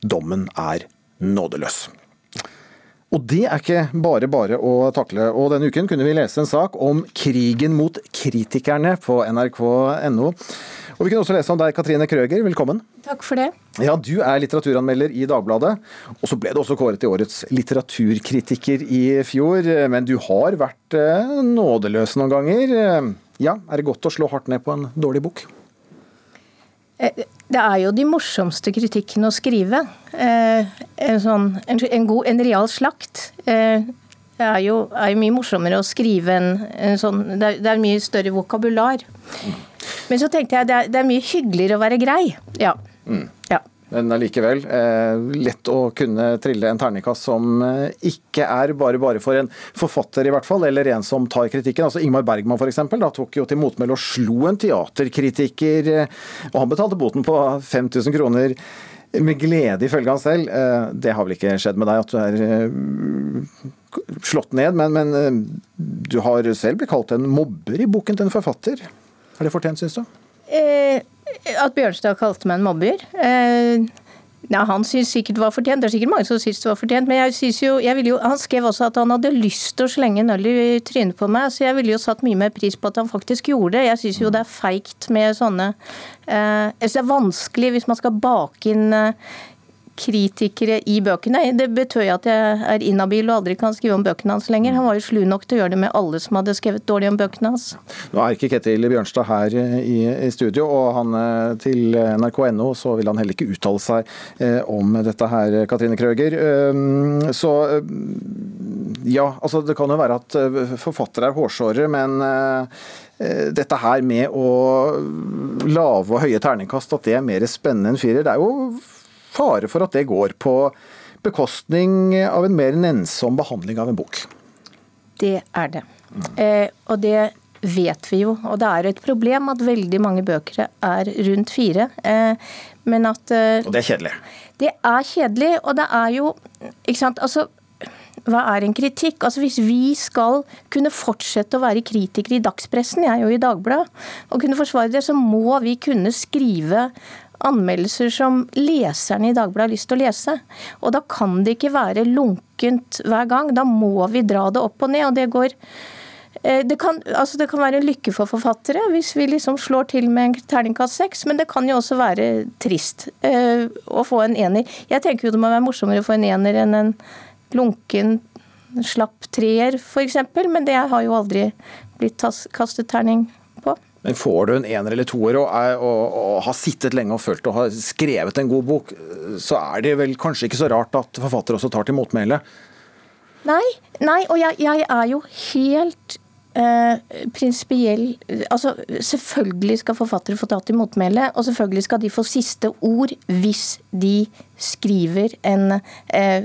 Dommen er nådeløs. Og det er ikke bare bare å takle. Og denne uken kunne vi lese en sak om krigen mot kritikerne på nrk.no. Og vi kunne også lese om deg, Katrine Krøger, velkommen. Takk for det. Ja, Du er litteraturanmelder i Dagbladet, og så ble du også kåret til årets litteraturkritiker i fjor. Men du har vært eh, nådeløs noen ganger. Ja, Er det godt å slå hardt ned på en dårlig bok? Eh, det er jo de morsomste kritikkene å skrive. Eh, en, sånn, en, en, god, en real slakt. Eh, det er jo, er jo, mye morsommere å skrive en, en sånn det er, det er, mye større vokabular. Men så tenkte jeg det er, det er mye hyggeligere å være grei. Ja. Mm. ja. Men allikevel, eh, lett å kunne trille en terningkast som eh, ikke er bare bare for en forfatter, i hvert fall, eller en som tar kritikken. Altså Ingmar Bergman f.eks. tok jo til motmæle og slo en teaterkritiker, eh, og han betalte boten på 5000 kroner. Med glede, ifølge han selv. Det har vel ikke skjedd med deg at du er slått ned, men, men du har selv blitt kalt en mobber i boken til en forfatter. Er det fortjent, syns du? Eh, at Bjørnstad kalte meg en mobber? Eh, ja, han syns sikkert det var fortjent. Det er sikkert mange som syns det var fortjent. Men jeg synes jo, jeg jo, han skrev også at han hadde lyst til å slenge en øl i trynet på meg, så jeg ville jo satt mye mer pris på at han faktisk gjorde det. Jeg syns jo det er feigt med sånne eh, Jeg syns det er vanskelig hvis man skal bake inn eh, kritikere i bøkene. Det betød at jeg er inhabil og aldri kan skrive om bøkene hans lenger. Han var jo slu nok til å gjøre det med alle som hadde skrevet dårlig om bøkene hans. Nå er ikke Ketil Bjørnstad her i, i studio, og han eh, til nrk.no så vil han heller ikke uttale seg eh, om dette her, Katrine Krøger. Um, så ja, altså det kan jo være at eh, forfattere er hårsåre, men dette her med å lave og høye terningkast, at det er mer spennende enn firer. Det er jo fare for at det går på bekostning av en mer nennsom behandling av en bok. Det er det. Eh, og det vet vi jo. Og det er et problem at veldig mange bøker er rundt fire. Eh, men at eh, Og det er kjedelig? Det er kjedelig, og det er jo Ikke sant. Altså, hva er en kritikk? Altså Hvis vi skal kunne fortsette å være kritikere i dagspressen, jeg er jo i Dagbladet, og kunne forsvare det, så må vi kunne skrive anmeldelser som leserne i Dagbladet har lyst til å lese. Og da kan det ikke være lunkent hver gang. Da må vi dra det opp og ned. og det går eh, det kan, altså det kan, være en lykke for forfattere hvis vi liksom slår til med en terningkast seks, men det kan jo også være trist uh, å få en ener. Jeg tenker jo det må være morsommere å få en ener enn en lunken, slapp treer f.eks., men det har jo aldri blitt kastet terning. Men får du en ener eller toer og, og, og, har sittet lenge og følt og har skrevet en god bok, så er det vel kanskje ikke så rart at forfatter også tar til motmæle? Nei, nei, og jeg, jeg er jo helt eh, prinsipiell altså Selvfølgelig skal forfattere få ta til motmæle, og selvfølgelig skal de få siste ord hvis de skriver en eh,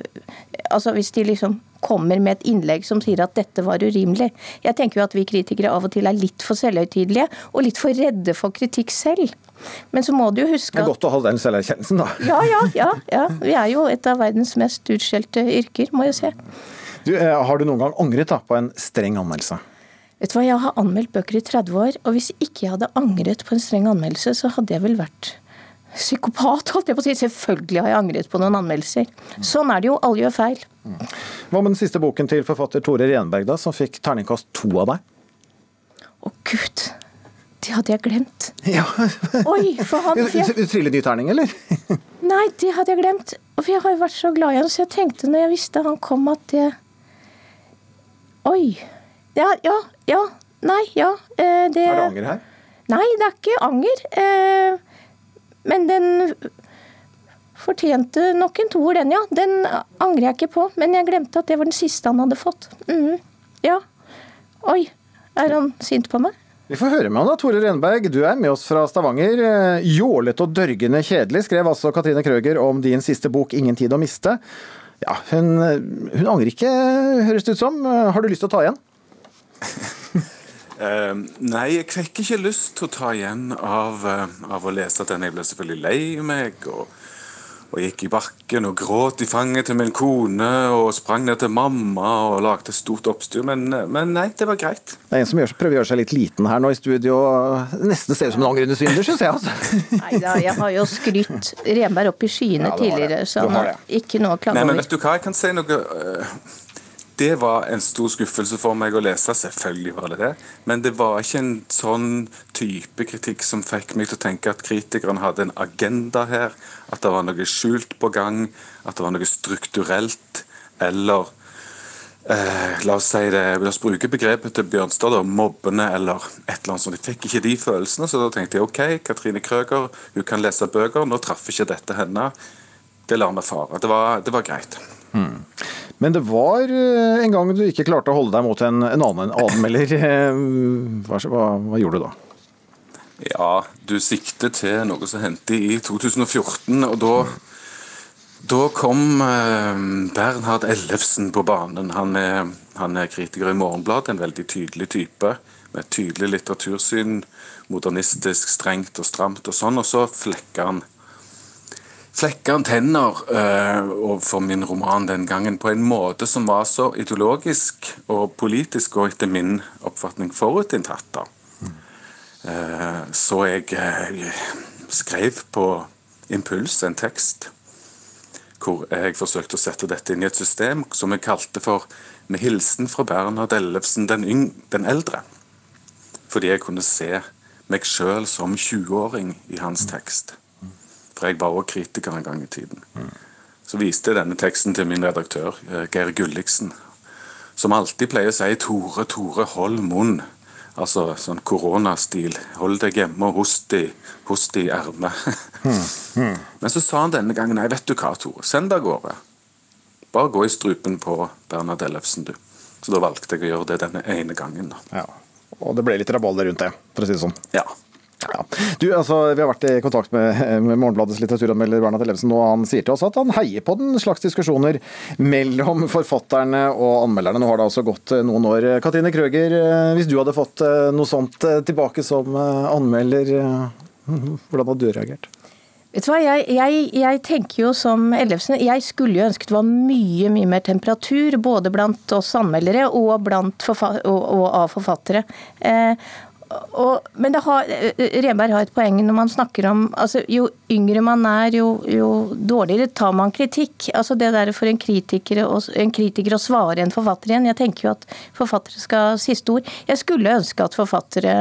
Altså hvis de liksom kommer med et innlegg som sier at dette var urimelig. Jeg tenker jo at vi kritikere av og til er litt for selvhøytidelige og litt for redde for kritikk selv. Men så må du jo huske at Det er godt å ha den selverkjennelsen, da. Ja, ja, ja, ja. Vi er jo et av verdens mest utskjelte yrker, må jeg si. Du, eh, har du noen gang angret da, på en streng anmeldelse? Vet du hva, Jeg har anmeldt bøker i 30 år, og hvis ikke jeg hadde angret på en streng anmeldelse, så hadde jeg vel vært psykopat, holdt jeg på å si. Selvfølgelig har jeg angret på noen anmeldelser. Sånn er det jo, alle gjør feil. Hva med den siste boken til forfatter Tore Renberg, da, som fikk terningkast to av deg? Å gud, det hadde jeg glemt. Ja. Oi, for han fikk... Du triller ny terning, eller? Nei, det hadde jeg glemt. For jeg har jo vært så glad i han, så jeg tenkte når jeg visste han kom at det Oi. Ja, ja, ja. Nei, ja. Eh, det Er det anger her? Nei, det er ikke anger. Eh, men den fortjente nok en toer, den, ja. Den angrer jeg ikke på. Men jeg glemte at det var den siste han hadde fått. Mm. Ja. Oi, er han sint på meg? Vi får høre med han da, Tore Renberg. Du er med oss fra Stavanger. Eh, jålete og dørgende kjedelig, skrev altså Katrine Krøger om din siste bok 'Ingen tid å miste'. Ja, hun, hun angrer ikke, høres det ut som. Har du lyst til å ta igjen? Uh, nei, jeg fikk ikke lyst til å ta igjen av, uh, av, å lese den. Jeg ble selvfølgelig lei meg og, og gikk i bakken og gråt i fanget til min kone og sprang ned til mamma og lagde et stort oppstyr. Men, men, nei, det var greit. Det er en som gjør, prøver å gjøre seg litt liten her nå i studio. Nesten ser ut som en angrende synder, syns jeg. Altså. Nei da, jeg har jo skrytt Renberg opp i skyene Ja, tidligere, så han har ikke noe å klage Nei, men over. vet du hva, jeg kan si noe øh, Det var en stor skuffelse for meg å lese, selvfølgelig var det det. Men det var ikke en sånn type kritikk som fikk meg til å tenke at kritikerne hadde en agenda her. At det var noe skjult på gang, at det var noe strukturelt. Eller eh, la oss si det, la oss bruke begrepet til Bjørnstad, mobbende eller et eller annet sånt. Jeg fikk ikke de følelsene, så da tenkte jeg OK, Katrine Krøger hun kan lese bøker, nå traff ikke dette henne. Det lar vi fare. Det var, det var greit. Hmm. Men det var eh, en gang du ikke klarte å holde deg mot en, en annen anmelder. Eh, Hva, hva, hva gjorde du da? Ja, du sikter til noe som hendte i 2014, og da da kom eh, Bernhard Ellefsen på banen. Han er, han er kritiker i Morgenbladet, en veldig tydelig type. Med et tydelig litteratursyn, modernistisk, strengt og stramt og sånn. Og så flekker han Flekker han tenner for overfor min roman den gangen på en måte som var så ideologisk og politisk og etter min oppfatning forutinntatt. Eh, så jeg uh, skrev på impuls en tekst hvor jeg forsøkte å sette dette inn i et system som jeg kalte for 'Med hilsen fra Bernhard Ellefsen den, yng den eldre'. Fordi jeg kunne se meg sjøl som 20-åring i hans tekst. For jeg var også kritiker en gang i tiden. Så viste jeg denne teksten til min redaktør, eh, Geir Gulliksen, som alltid pleier å si 'Tore, Tore, hold munn'. Altså sånn koronastil. Hold deg hjemme og host i, host i ermet. Men så sa han denne gangen nei, vet du hva, Tore, send det av gårde. Bare gå i strupen på Bernhard Ellefsen, du. Så da valgte jeg å gjøre det denne ene gangen. Ja. Og det ble litt rabalder rundt det, for å si det sånn. Ja. Ja. Du, altså, Vi har vært i kontakt med, med Morgenbladets litteraturanmelder Bernhard Ellefsen, og han sier til oss at han heier på den slags diskusjoner mellom forfatterne og anmelderne. Nå har det altså gått eh, noen år. Katrine Krøger, eh, hvis du hadde fått eh, noe sånt tilbake som anmelder, hvordan hadde du reagert? Vet du hva, jeg, jeg, jeg tenker jo som Ellefsen Jeg skulle jo ønsket det var mye mye mer temperatur, både blant oss anmeldere og, blant forfa og, og av forfattere. Eh, og, men har, Renberg har et poeng når man snakker om altså Jo yngre man er, jo, jo dårligere tar man kritikk. Altså det der For en kritiker, å, en kritiker å svare en forfatter igjen. Jeg tenker jo at forfattere skal ha siste ord. Jeg skulle ønske at forfattere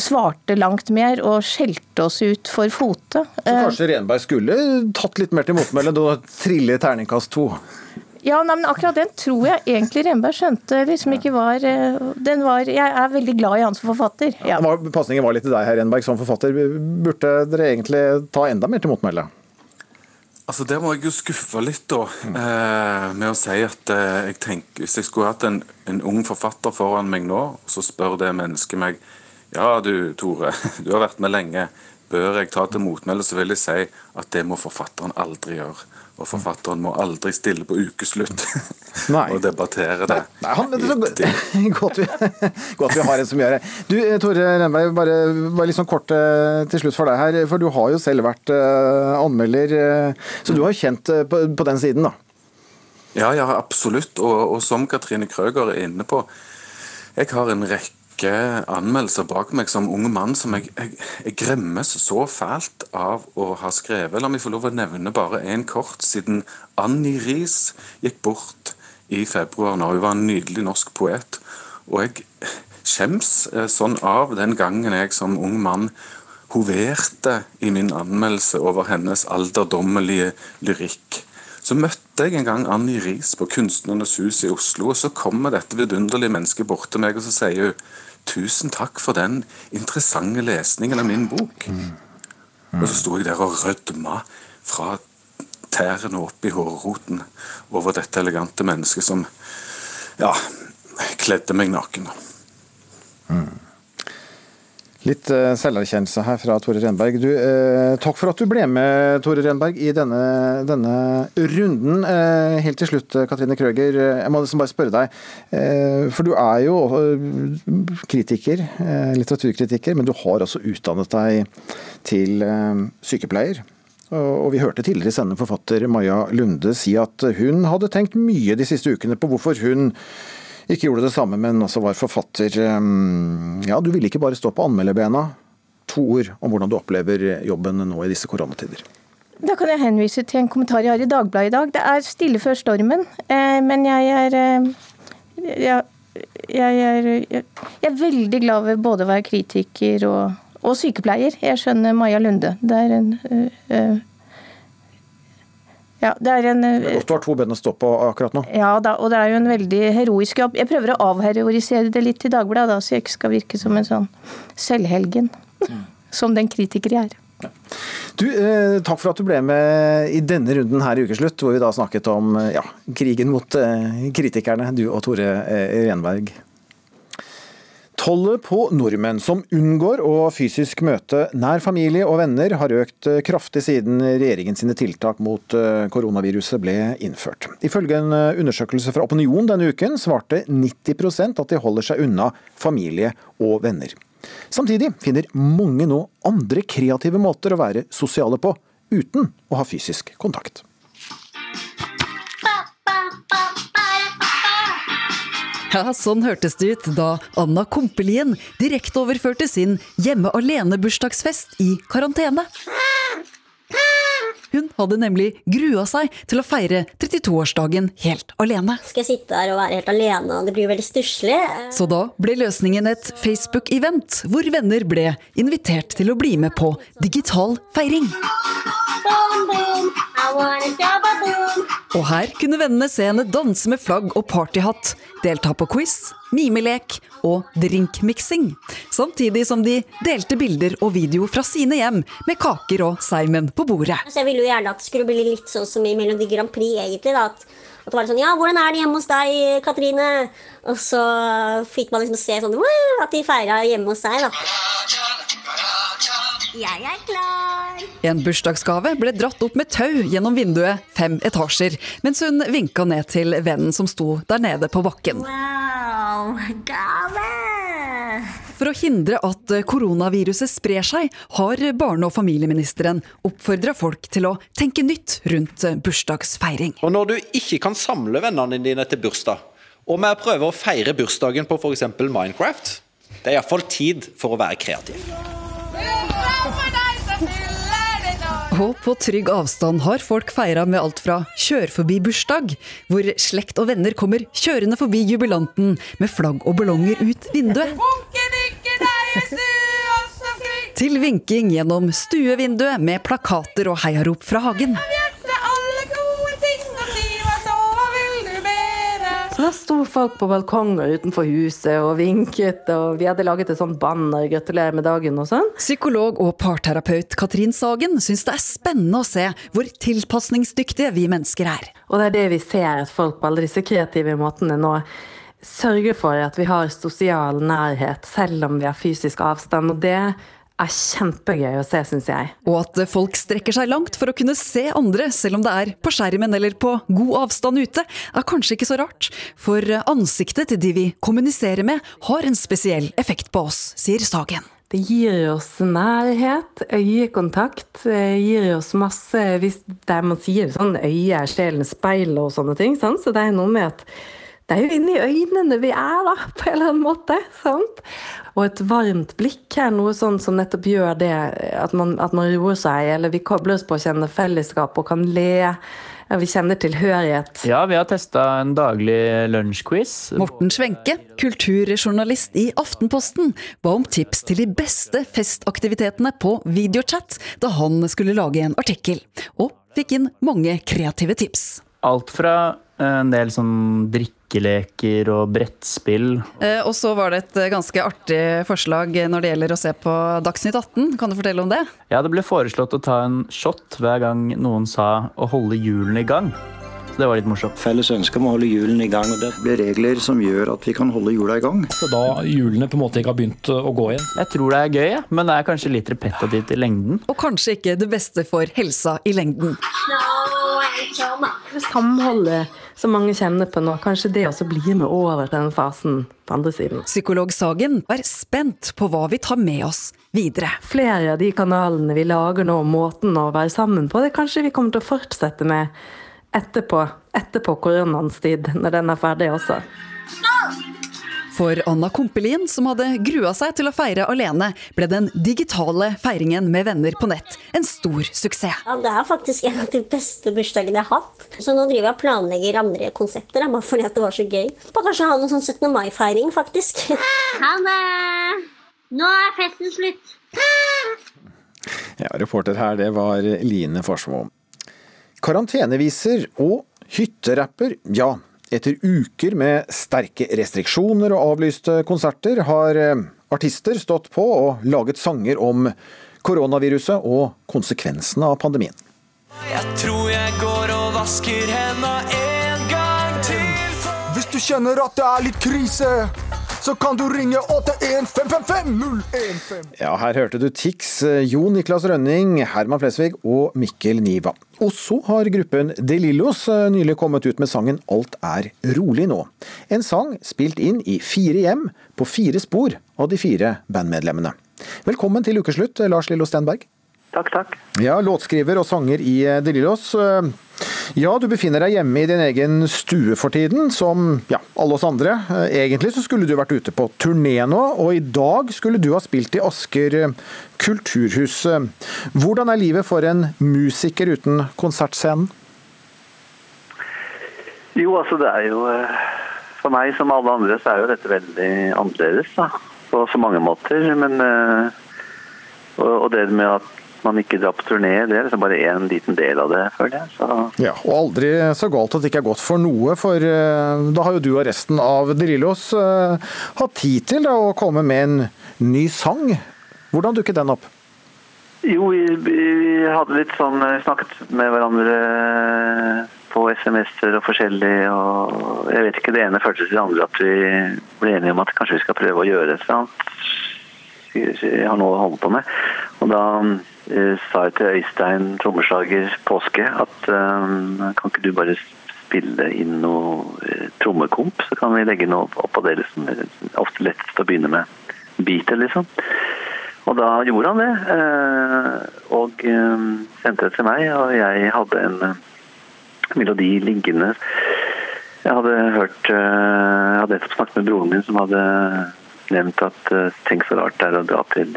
svarte langt mer og skjelte oss ut for fote. Så kanskje Renberg skulle tatt litt mer til motmæle Da trille i terningkast to? Ja, nei, men akkurat den tror jeg egentlig Renberg skjønte liksom ikke var, eh, den var Jeg er veldig glad i han som forfatter. Ja. ja var- Pasningen var litt til deg, herr Renberg, som forfatter. Burde dere egentlig ta enda mer til motmæle? Altså Der må jeg jo skuffe litt, da, eh, med å si at eh, jeg tenker, hvis jeg skulle hatt en, en ung forfatter foran meg nå, så spør det mennesket meg Ja, du Tore, du har vært med lenge. Bør jeg ta til motmæle, så vil jeg si at det må forfatteren aldri gjøre. Og forfatteren må aldri stille på ukeslutt og debattere det. Nei, han, det så godt, godt, vi, godt vi har en som gjør det. Du, eh, Tore Renberg, bare, bare litt sånn kort eh, til slutt for deg her. For du har jo selv vært eh, anmelder, så du har jo kjent på, på den siden, da. Ja, ja, absolutt. Og, og som Katrine Krøger er inne på, jeg har en rekke anmeldelser bak meg som ung mann som jeg, jeg, jeg gremmes så fælt av å ha skrevet. La meg få lov å nevne bare én kort, siden Annie Riis gikk bort i februar når Hun var en nydelig norsk poet. Og jeg skjems eh, sånn av den gangen jeg som ung mann hoverte i min anmeldelse over hennes alderdommelige lyrikk. Så møtte jeg en gang Annie Riis på Kunstnernes hus i Oslo, og så kommer dette vidunderlige mennesket bort til meg og så sier hun Tusen takk for den interessante lesningen av min bok. Og så sto jeg der og rødma fra tærne opp i hårroten over dette elegante mennesket som ja, kledde meg naken. Litt eh, selverkjennelse her fra Tore Renberg. Du, eh, takk for at du ble med, Tore Renberg, i denne, denne runden. Eh, helt til slutt, eh, Katrine Krøger, eh, jeg må liksom bare spørre deg. Eh, for du er jo kritiker, litteraturkritiker, men du har også utdannet deg til sykepleier. Og vi hørte tidligere i forfatter Maja Lunde si at hun hadde tenkt mye de siste ukene på hvorfor hun ikke gjorde det samme, men også var forfatter. Ja, du ville ikke bare stå på anmelderbena. To ord om hvordan du opplever jobben nå i disse koronatider. Da kan jeg henvise til en kommentar jeg har i Dagbladet i dag. Det er stille før stormen, men jeg er jeg, jeg, er, jeg er veldig glad ved både å være kritiker og og sykepleier. Jeg skjønner Maja Lunde. Det er en uh, ja, det er en det er Godt du har to ben å stå på akkurat nå. Ja, da, og det er jo en veldig heroisk jobb. Jeg prøver å avheroisere det litt i Dagbladet, da, så jeg ikke skal virke som en sånn selvhelgen. Mm. Som den kritikeren jeg er. Ja. Du, eh, takk for at du ble med i denne runden her i Ukeslutt, hvor vi da snakket om ja, krigen mot eh, kritikerne, du og Tore eh, Renberg. Tallet på nordmenn som unngår å fysisk møte nær familie og venner, har økt kraftig siden regjeringen sine tiltak mot eh, koronaviruset ble innført. Ifølge en eh, undersøkelse fra Opinion denne uken svarte 90% at de holder seg unna familie og venner. Samtidig finner mange nå andre kreative måter å være sosiale på, uten å ha fysisk kontakt. Ja, sånn hørtes det ut da Anna Kompelien direkteoverførte sin hjemme alene-bursdagsfest i karantene. Hun hadde nemlig grua seg til å feire 32-årsdagen helt alene. Skal jeg sitte her og være helt alene, og det blir jo veldig stusslig. Så da ble løsningen et Facebook-event, hvor venner ble invitert til å bli med på digital feiring. Og her kunne vennene se henne danse med flagg og partyhatt, delta på quiz, mimelek og drinkmiksing. Samtidig som de delte bilder og video fra sine hjem med kaker og seimen på bordet. Så jeg ville jo gjerne at det skulle bli litt sånn som i Melodi Grand Prix, egentlig. da, at at det var sånn Ja, hvordan er det hjemme hos deg, Katrine? Og så fikk man liksom se sånn At de feira hjemme hos seg, da. Jeg er klar! En bursdagsgave ble dratt opp med tau gjennom vinduet fem etasjer, mens hun vinka ned til vennen som sto der nede på bakken. Wow, gave! For å hindre at koronaviruset sprer seg, har barne- og familieministeren oppfordra folk til å tenke nytt rundt bursdagsfeiring. Og når du ikke kan samle vennene dine til bursdag, og vi prøver å feire bursdagen på f.eks. Minecraft, det er iallfall tid for å være kreativ. Og på trygg avstand har folk feira med alt fra kjør forbi bursdag, hvor slekt og venner kommer kjørende forbi jubilanten med flagg og ballonger ut vinduet, til vinking gjennom stuevinduet med plakater og heiarop fra hagen. Da sto folk på balkonger utenfor huset og vinket, og vi hadde laget et sånt banner 'gratulerer med dagen' og sånn. Psykolog og parterapeut Katrin Sagen syns det er spennende å se hvor tilpasningsdyktige vi mennesker er. Og det er det vi ser, at folk på alle disse kreative måtene nå sørger for at vi har sosial nærhet, selv om vi har fysisk avstand. og det er kjempegøy å se, syns jeg. Og at folk strekker seg langt for å kunne se andre, selv om det er på skjermen eller på god avstand ute, er kanskje ikke så rart. For ansiktet til de vi kommuniserer med, har en spesiell effekt på oss, sier Sagen. Det gir oss nærhet, øyekontakt. gir oss masse hvis der Man sier sånn øye er sjelens speil og sånne ting. Sant? Så det er noe med at det er jo inni øynene vi er, da, på en eller annen måte. sant? Og et varmt blikk er noe sånn som nettopp gjør det, at man, at man roer seg, eller vi kobler oss på å kjenne fellesskap og kan le. Vi kjenner tilhørighet. Ja, vi har testa en daglig lunsjquiz. Morten Svenke, kulturjournalist i Aftenposten, ba om tips til de beste festaktivitetene på videochat da han skulle lage en artikkel, og fikk inn mange kreative tips. Alt fra en del sånn drikkeleker og brettspill. Eh, og så var det et ganske artig forslag når det gjelder å se på Dagsnytt 18. Kan du fortelle om det? Ja, det ble foreslått å ta en shot hver gang noen sa å holde hjulene i gang. Så det var litt morsomt. Felles ønske om å holde hjulene i gang. og Det blir regler som gjør at vi kan holde hjula i gang. Så da hjulene på en måte ikke har begynt å gå igjen? Jeg tror det er gøy, men det er kanskje litt repetitivt i lengden. Og kanskje ikke det beste for helsa i lengden. Samholdet som mange kjenner på nå. Kanskje det også blir med over til den fasen på andre siden. Psykolog Sagen er spent på hva vi tar med oss videre. Flere av de kanalene vi lager nå, måten å være sammen på, det kanskje vi kommer til å fortsette med etterpå, etterpå koronaens tid, når den er ferdig også. For Anna Kompelin, som hadde grua seg til å feire alene, ble den digitale feiringen med venner på nett en stor suksess. Ja, Det er faktisk en av de beste bursdagene jeg har hatt. Så nå driver jeg og planlegger andre konsepter, bare fordi at det var så gøy. Bare kanskje ha noe sånn 17. mai-feiring, faktisk. Ha det! Nå er festen slutt. Ja, reporter her, det var Line Forsmo. Karanteneviser og hytterapper, ja. Etter uker med sterke restriksjoner og avlyste konserter, har eh, artister stått på og laget sanger om koronaviruset og konsekvensene av pandemien. Jeg tror jeg går og vasker henda en gang til. for... Hvis du kjenner at det er litt krise, så kan du ringe 81555015. Ja, her hørte du Tix, Jon Jo Niklas Rønning, Herman Flesvig og Mikkel Niva. Og så har gruppen De Lillos eh, nylig kommet ut med sangen Alt er rolig nå. En sang spilt inn i fire hjem på fire spor av de fire bandmedlemmene. Velkommen til ukeslutt, Lars Lillo Stenberg. Takk, takk. Ja, låtskriver og sanger i eh, De Lillos. Ja, du befinner deg hjemme i din egen stue for tiden, som ja, alle oss andre. Egentlig så skulle du vært ute på turné nå, og i dag skulle du ha spilt i Asker kulturhus. Hvordan er livet for en musiker uten konsertscenen? Jo, altså det er jo For meg som alle andre så er jo dette veldig annerledes da, på så mange måter. Men og det med at man ikke drar på turné, det er liksom bare en liten del av det, føler jeg. Så. Ja, og aldri så galt at det ikke er godt for noe, for uh, da har jo du og resten av Drillos uh, hatt tid til da, å komme med en ny sang. Hvordan dukket den opp? Jo, vi, vi hadde litt sånn snakket med hverandre på SMS-er og forskjellig, og jeg vet ikke, det ene føltes til det andre at vi ble enige om at kanskje vi skal prøve å gjøre et eller annet vi har å holde på med. Og da sa jeg til Øystein, trommeslager Påske, at uh, kan ikke du bare spille inn noe uh, trommekomp, så kan vi legge noe oppå det. Liksom. Det er ofte lettest å begynne med beatet, liksom. Og da gjorde han det, og sendte det til meg, og jeg hadde en melodi liggende. Jeg hadde hørt Jeg hadde snakket med broren min, som hadde nevnt at tenk så rart det er å dra til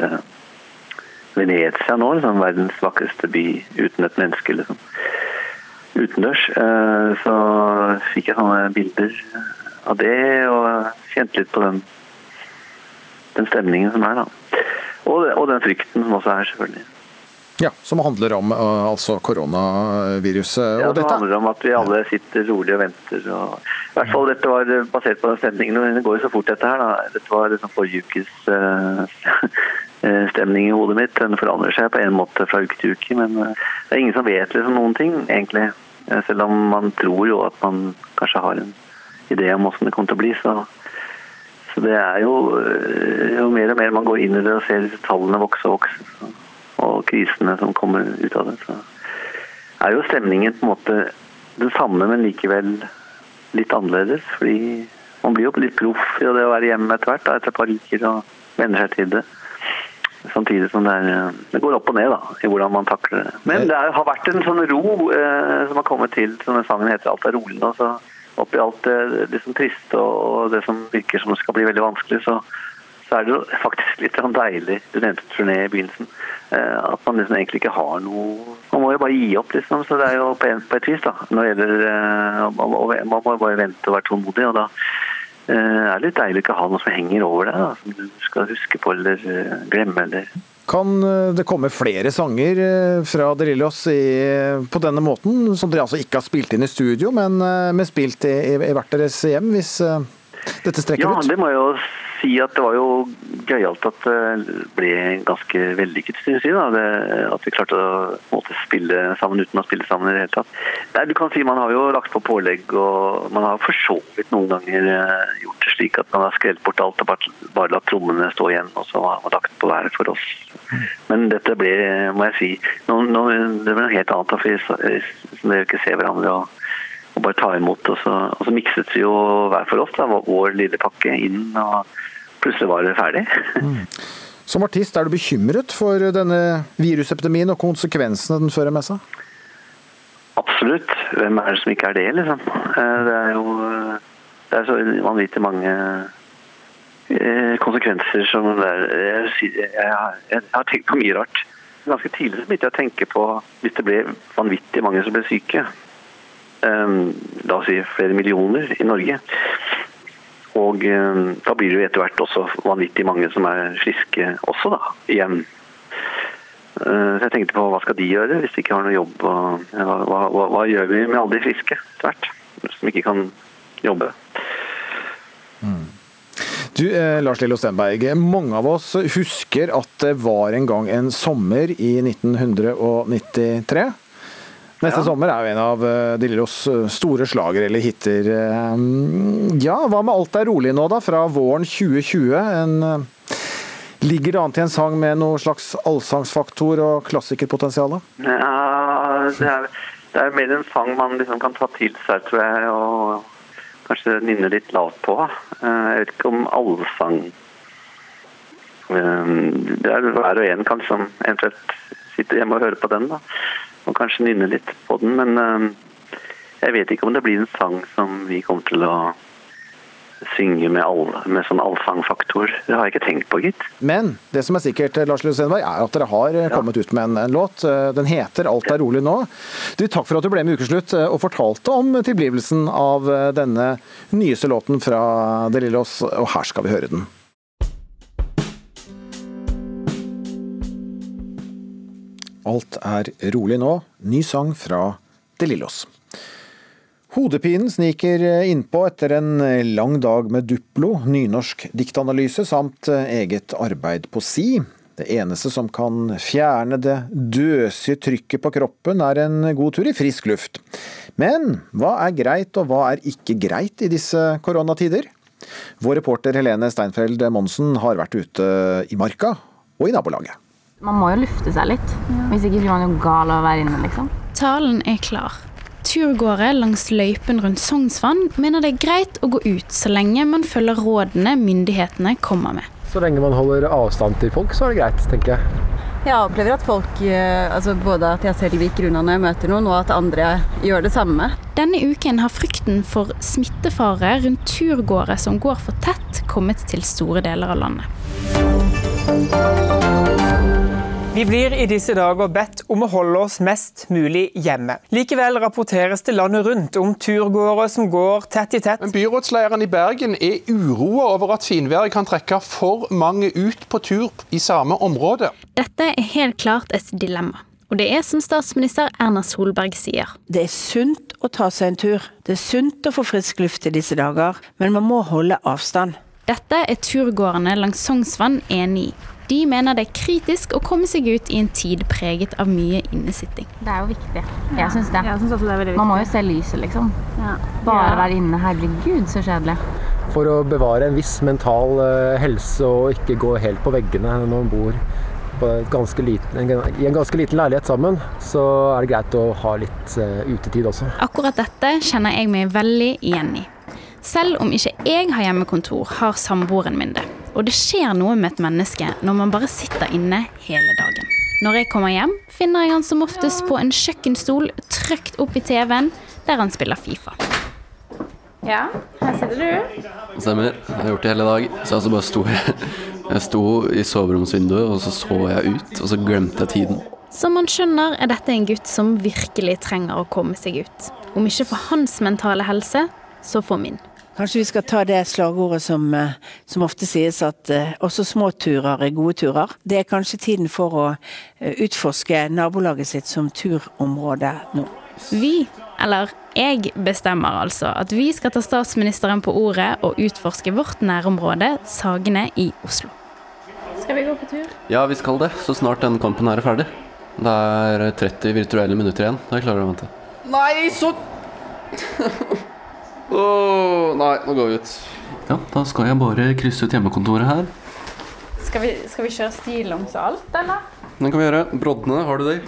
Venezia nå, liksom, verdens vakreste by uten et menneske. liksom. Utendørs. Uh, så fikk jeg sånne bilder av det, og kjente litt på den, den stemningen som er. da. Og, og den frykten som også er, selvfølgelig. Ja, Som handler om uh, altså koronaviruset. Ja, som handler om at vi alle sitter rolig og venter. Og, I hvert fall dette var basert på den stemningen. Men Det går jo så fort, dette her. da. Dette var liksom forrige ukes uh, stemning i hodet mitt. Den forandrer seg på en måte fra uke til uke. Men det er ingen som vet liksom noen ting, egentlig. Selv om man tror jo at man kanskje har en idé om hvordan det kommer til å bli. så så det er jo, jo mer og mer man går inn i det og ser tallene vokse og vokse, og krisene som kommer ut av det, så er jo stemningen på en måte den samme, men likevel litt annerledes. Fordi man blir jo litt proff i det å være hjemme etter hvert, da, etter et par uker og venner seg til det. Samtidig som det, er, det går opp og ned da, i hvordan man takler det. Men det er, har vært en sånn ro eh, som har kommet til, som den sangen heter 'Alt er rolig' nå. så Oppi alt det som triste og det som virker som det skal bli veldig vanskelig, så så er det jo faktisk litt sånn deilig. Du nevnte turné i begynnelsen. At man liksom egentlig ikke har noe Man må jo bare gi opp, liksom. Så det er jo på, et vis, da. Når det gjelder Man må jo bare vente og være tålmodig. Og da er det litt deilig å ikke ha noe som henger over deg, som du skal huske på eller glemme. eller kan det komme flere sanger fra Drillos på denne måten, som dere altså ikke har spilt inn i studio, men, men spilt i, i, i hvert deres hjem, hvis dette strekker ja, ut? Ja, det må jeg jo si at det var jo gøyalt at det ble ganske vellykket, synes jeg. Det, at vi klarte å måte, spille sammen uten å spille sammen i det hele tatt. Nei, du kan si Man har jo lagt på pålegg, og man har for så vidt noen ganger gjort det slik at man har skrelt bort alt og bare, latt trommene stå igjen, og så har man lagt på hver for oss. Men dette ble, må jeg si, nå, nå, det ble noe helt annet. For vi, dere ikke ser hverandre. og og bare ta imot. Og så, og så mikset vi jo hver for oss da, vår lille pakke inn, og plutselig var det ferdig. Som artist, er du bekymret for denne virusepidemien og konsekvensene den fører med seg? Absolutt. Hvem er det som ikke er det, liksom? Eh, Det er jo det er så vanvittig mange eh, konsekvenser som det er. Jeg, har- tenkt på mye rart. Ganske tidlig begynte jeg å tenke på hvis det ble vanvittig mange som ble syke. Um, la oss si flere millioner i Norge. Og um, da blir det jo etter hvert også vanvittig mange som er friske også, da, igjen. Uh, så jeg tenkte på hva skal de gjøre hvis de ikke har noe jobb? Og, hva, hva, hva, gjør vi med alle de friske etter hvert, som ikke kan jobbe? Du, eh, Lars Lillo Stenberg, mange av oss husker at det var en gang en sommer i 1993. Neste sommer er jo en av eh, De Lillos store slager eller hiter. Eh, Ja, hva med Alt er rolig nå, da, fra våren 2020? En, eh, ligger det an til en sang med noe slags allsangsfaktor og klassikerpotensial? Ja, det er, det er mer en sang man liksom kan ta til seg, tror jeg, og kanskje nynne litt lavt på. Eh, Jeg vet ikke om allsang Eh, Det er hver og en kan liksom eventuelt sitte hjemme og høre på den, da. Og kanskje nynne litt på den, men eh, jeg vet ikke om det blir en sang som vi kommer til å synge med, all, med sånn allsangfaktor. Det har jeg ikke tenkt på, gitt. Men det som er sikkert, Lars Lillo er at dere har ja. kommet ut med en, en låt. Eh, Den heter 'Alt er rolig nå'. Du, takk for at du ble med i Ukeslutt eh, og fortalte om tilblivelsen av eh, denne nyeste låten fra De Lillos, og her skal vi høre den. Alt er rolig nå. Ny sang fra De Lillos. Hodepinen sniker innpå etter en lang dag med Duplo, nynorsk diktanalyse samt eget arbeid på si. Det eneste som kan fjerne det døsige trykket på kroppen, er en god tur i frisk luft. Men hva er greit og hva er ikke greit i disse koronatider? Vår reporter Helene Steinfeld Monsen har vært ute i marka og i nabolaget. Man må jo lufte seg litt. Hvis ikke blir man jo gal av å være inne, liksom. Talen er klar. Turgåere langs løypen rundt Sognsvann mener det er greit å gå ut så lenge man følger rådene myndighetene kommer med. Så lenge man holder avstand til folk, så er det greit, tenker jeg. Jeg opplever at folk, eh, altså både at jeg selv gikk unna når jeg møter noen, og at andre gjør det samme. Denne uken har frykten for smittefare rundt turgåere som går for tett, kommet til store deler av landet. Vi blir i disse dager bedt om å holde oss mest mulig hjemme. Likevel rapporteres det landet rundt om turgåere som går tett i tett. Men Byrådslederen i Bergen er uroa over at finværet kan trekke for mange ut på tur i samme område. Dette er helt klart et dilemma. Og det er som statsminister Erna Solberg sier. Det er sunt å ta seg en tur. Det er sunt å få frisk luft i disse dager, men man må holde avstand. Dette er turgåerene langs Sognsvann enig i. De mener det er kritisk å komme seg ut i en tid preget av mye innesitting. Det er jo viktig. Jeg syns det. Jeg synes også det er veldig Man må jo se lyset, liksom. Bare Ja. være inne. Herregud, så kjedelig. For å bevare en viss mental eh, helse og ikke gå helt på veggene når man bor på ganske liten, i en ganske liten leilighet sammen, så er det greit å ha litt eh, utetid også. Akkurat dette kjenner jeg meg veldig igjen i. Selv om ikke jeg har hjemmekontor, har samboeren min det. Og det skjer noe med et menneske når man bare sitter inne hele dagen. Når jeg kommer hjem, finner jeg han som oftest på en kjøkkenstol trykt opp i TV-en, der han spiller Fifa. Ja, her sitter du. Stemmer. Jeg har gjort det hele dag. Så altså bare sto jeg, jeg sto i soveromsvinduet, og så så jeg ut, og så glemte jeg tiden. Som man skjønner, er dette en gutt som virkelig trenger å komme seg ut. Om ikke for hans mentale helse, så for min. Kanskje vi skal ta det slagordet som, eh, som ofte sies at eh, også små turer er gode turer. Det er kanskje tiden for å eh, utforske nabolaget sitt som turområde nå. Vi, eller jeg, bestemmer altså at vi skal ta statsministeren på ordet og utforske vårt nærområde, Sagene i Oslo. Skal vi gå på tur? Ja, vi skal det, så snart denne kampen her er ferdig. Det er 30 virtuelle minutter igjen. Da klarer du å vente. Nei, så Åh, nei, nå går vi ut. Ja, da skal jeg bare krysse ut hjemmekontoret her. Skal vi, skal vi kjøre stillongs og alt, eller? Den kan vi gjøre. Brodne, har du det?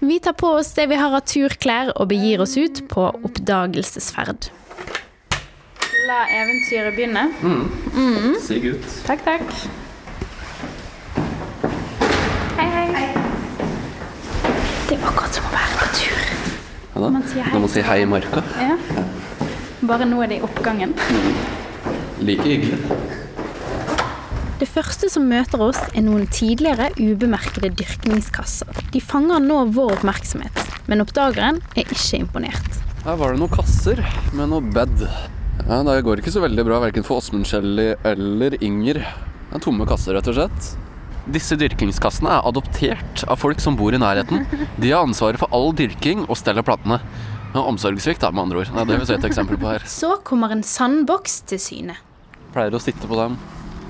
Vi tar på oss det vi har av turklær og begir oss ut på oppdagelsesferd. La eventyret begynne. Mm. Sig ut. Takk, takk. Hei, hei. Det var godt som å være på tur. Ja, da. Man sier hei. Når man sier hei i marka. Ja. Bare nå er det i oppgangen. Like hyggelig. Det første som møter oss, er noen tidligere ubemerkede dyrkningskasser. De fanger nå vår oppmerksomhet, men oppdageren er ikke imponert. Her var det noen kasser med noe bed. Ja, Det går ikke så veldig bra verken for Åsmund Shelley eller Inger. Det er tomme kasser, rett og slett. Disse dyrkingskassene er adoptert av folk som bor i nærheten. De har ansvaret for all dyrking og stell av plantene. Omsorgssvikt, da, med andre ord. Det er det vi ser et eksempel på her. Så kommer en sandboks til syne. Pleier å sitte på dem.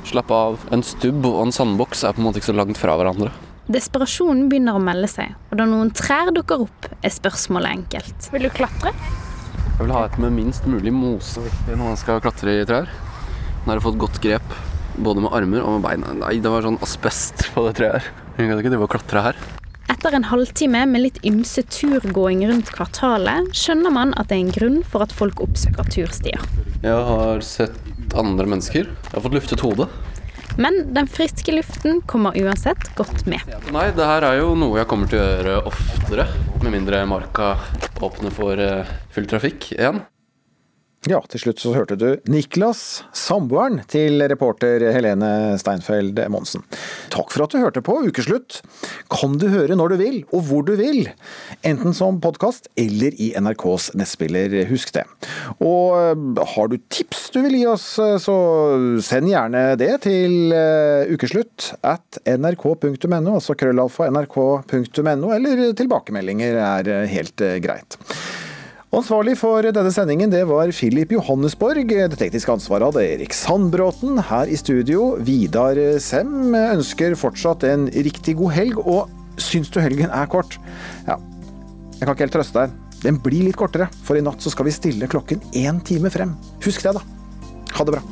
Slappe av. En stubb og en sandboks er på en måte ikke så langt fra hverandre. Desperasjonen begynner å melde seg, og da noen trær dukker opp, er spørsmålet enkelt. Vil du klatre? Jeg vil ha et med minst mulig mose når man skal klatre i trær. Nå har jeg fått godt grep, både med armer og med beina. Nei, det var sånn asbest på det treet her. Jeg kan ikke drive og klatre her. Etter en halvtime med litt ymse turgåing rundt kvartalet, skjønner man at det er en grunn for at folk oppsøker turstier. Jeg har sett andre mennesker. Jeg har fått luftet hodet. Men den friske luften kommer uansett godt med. Nei, det her er jo noe jeg kommer til å gjøre oftere. Med mindre marka åpner for eh, full trafikk igjen. Ja, til slutt så hørte du Niklas, samboeren til reporter Helene Steinfeld Monsen. Takk for at du hørte på Ukeslutt. Kan du høre når du vil, og hvor du vil. Enten som podkast eller i NRKs nettspiller, husk det. Og eh, har du tips du vil gi oss, eh, så send gjerne det til eh, ukeslutt at nrk.no, altså krøllalfa nrk.no, eller tilbakemeldinger er helt greit. Ansvarlig for denne sendingen det var Philip Johannesborg. Det tekniske ansvaret hadde Erik Sandbråten. Her i studio, Vidar Sem ønsker fortsatt en riktig god helg. Og syns du helgen er kort? Ja, jeg kan ikke helt trøste deg. Den blir litt kortere, for i natt så skal vi stille klokken én time frem. Husk det, da. Ha det bra.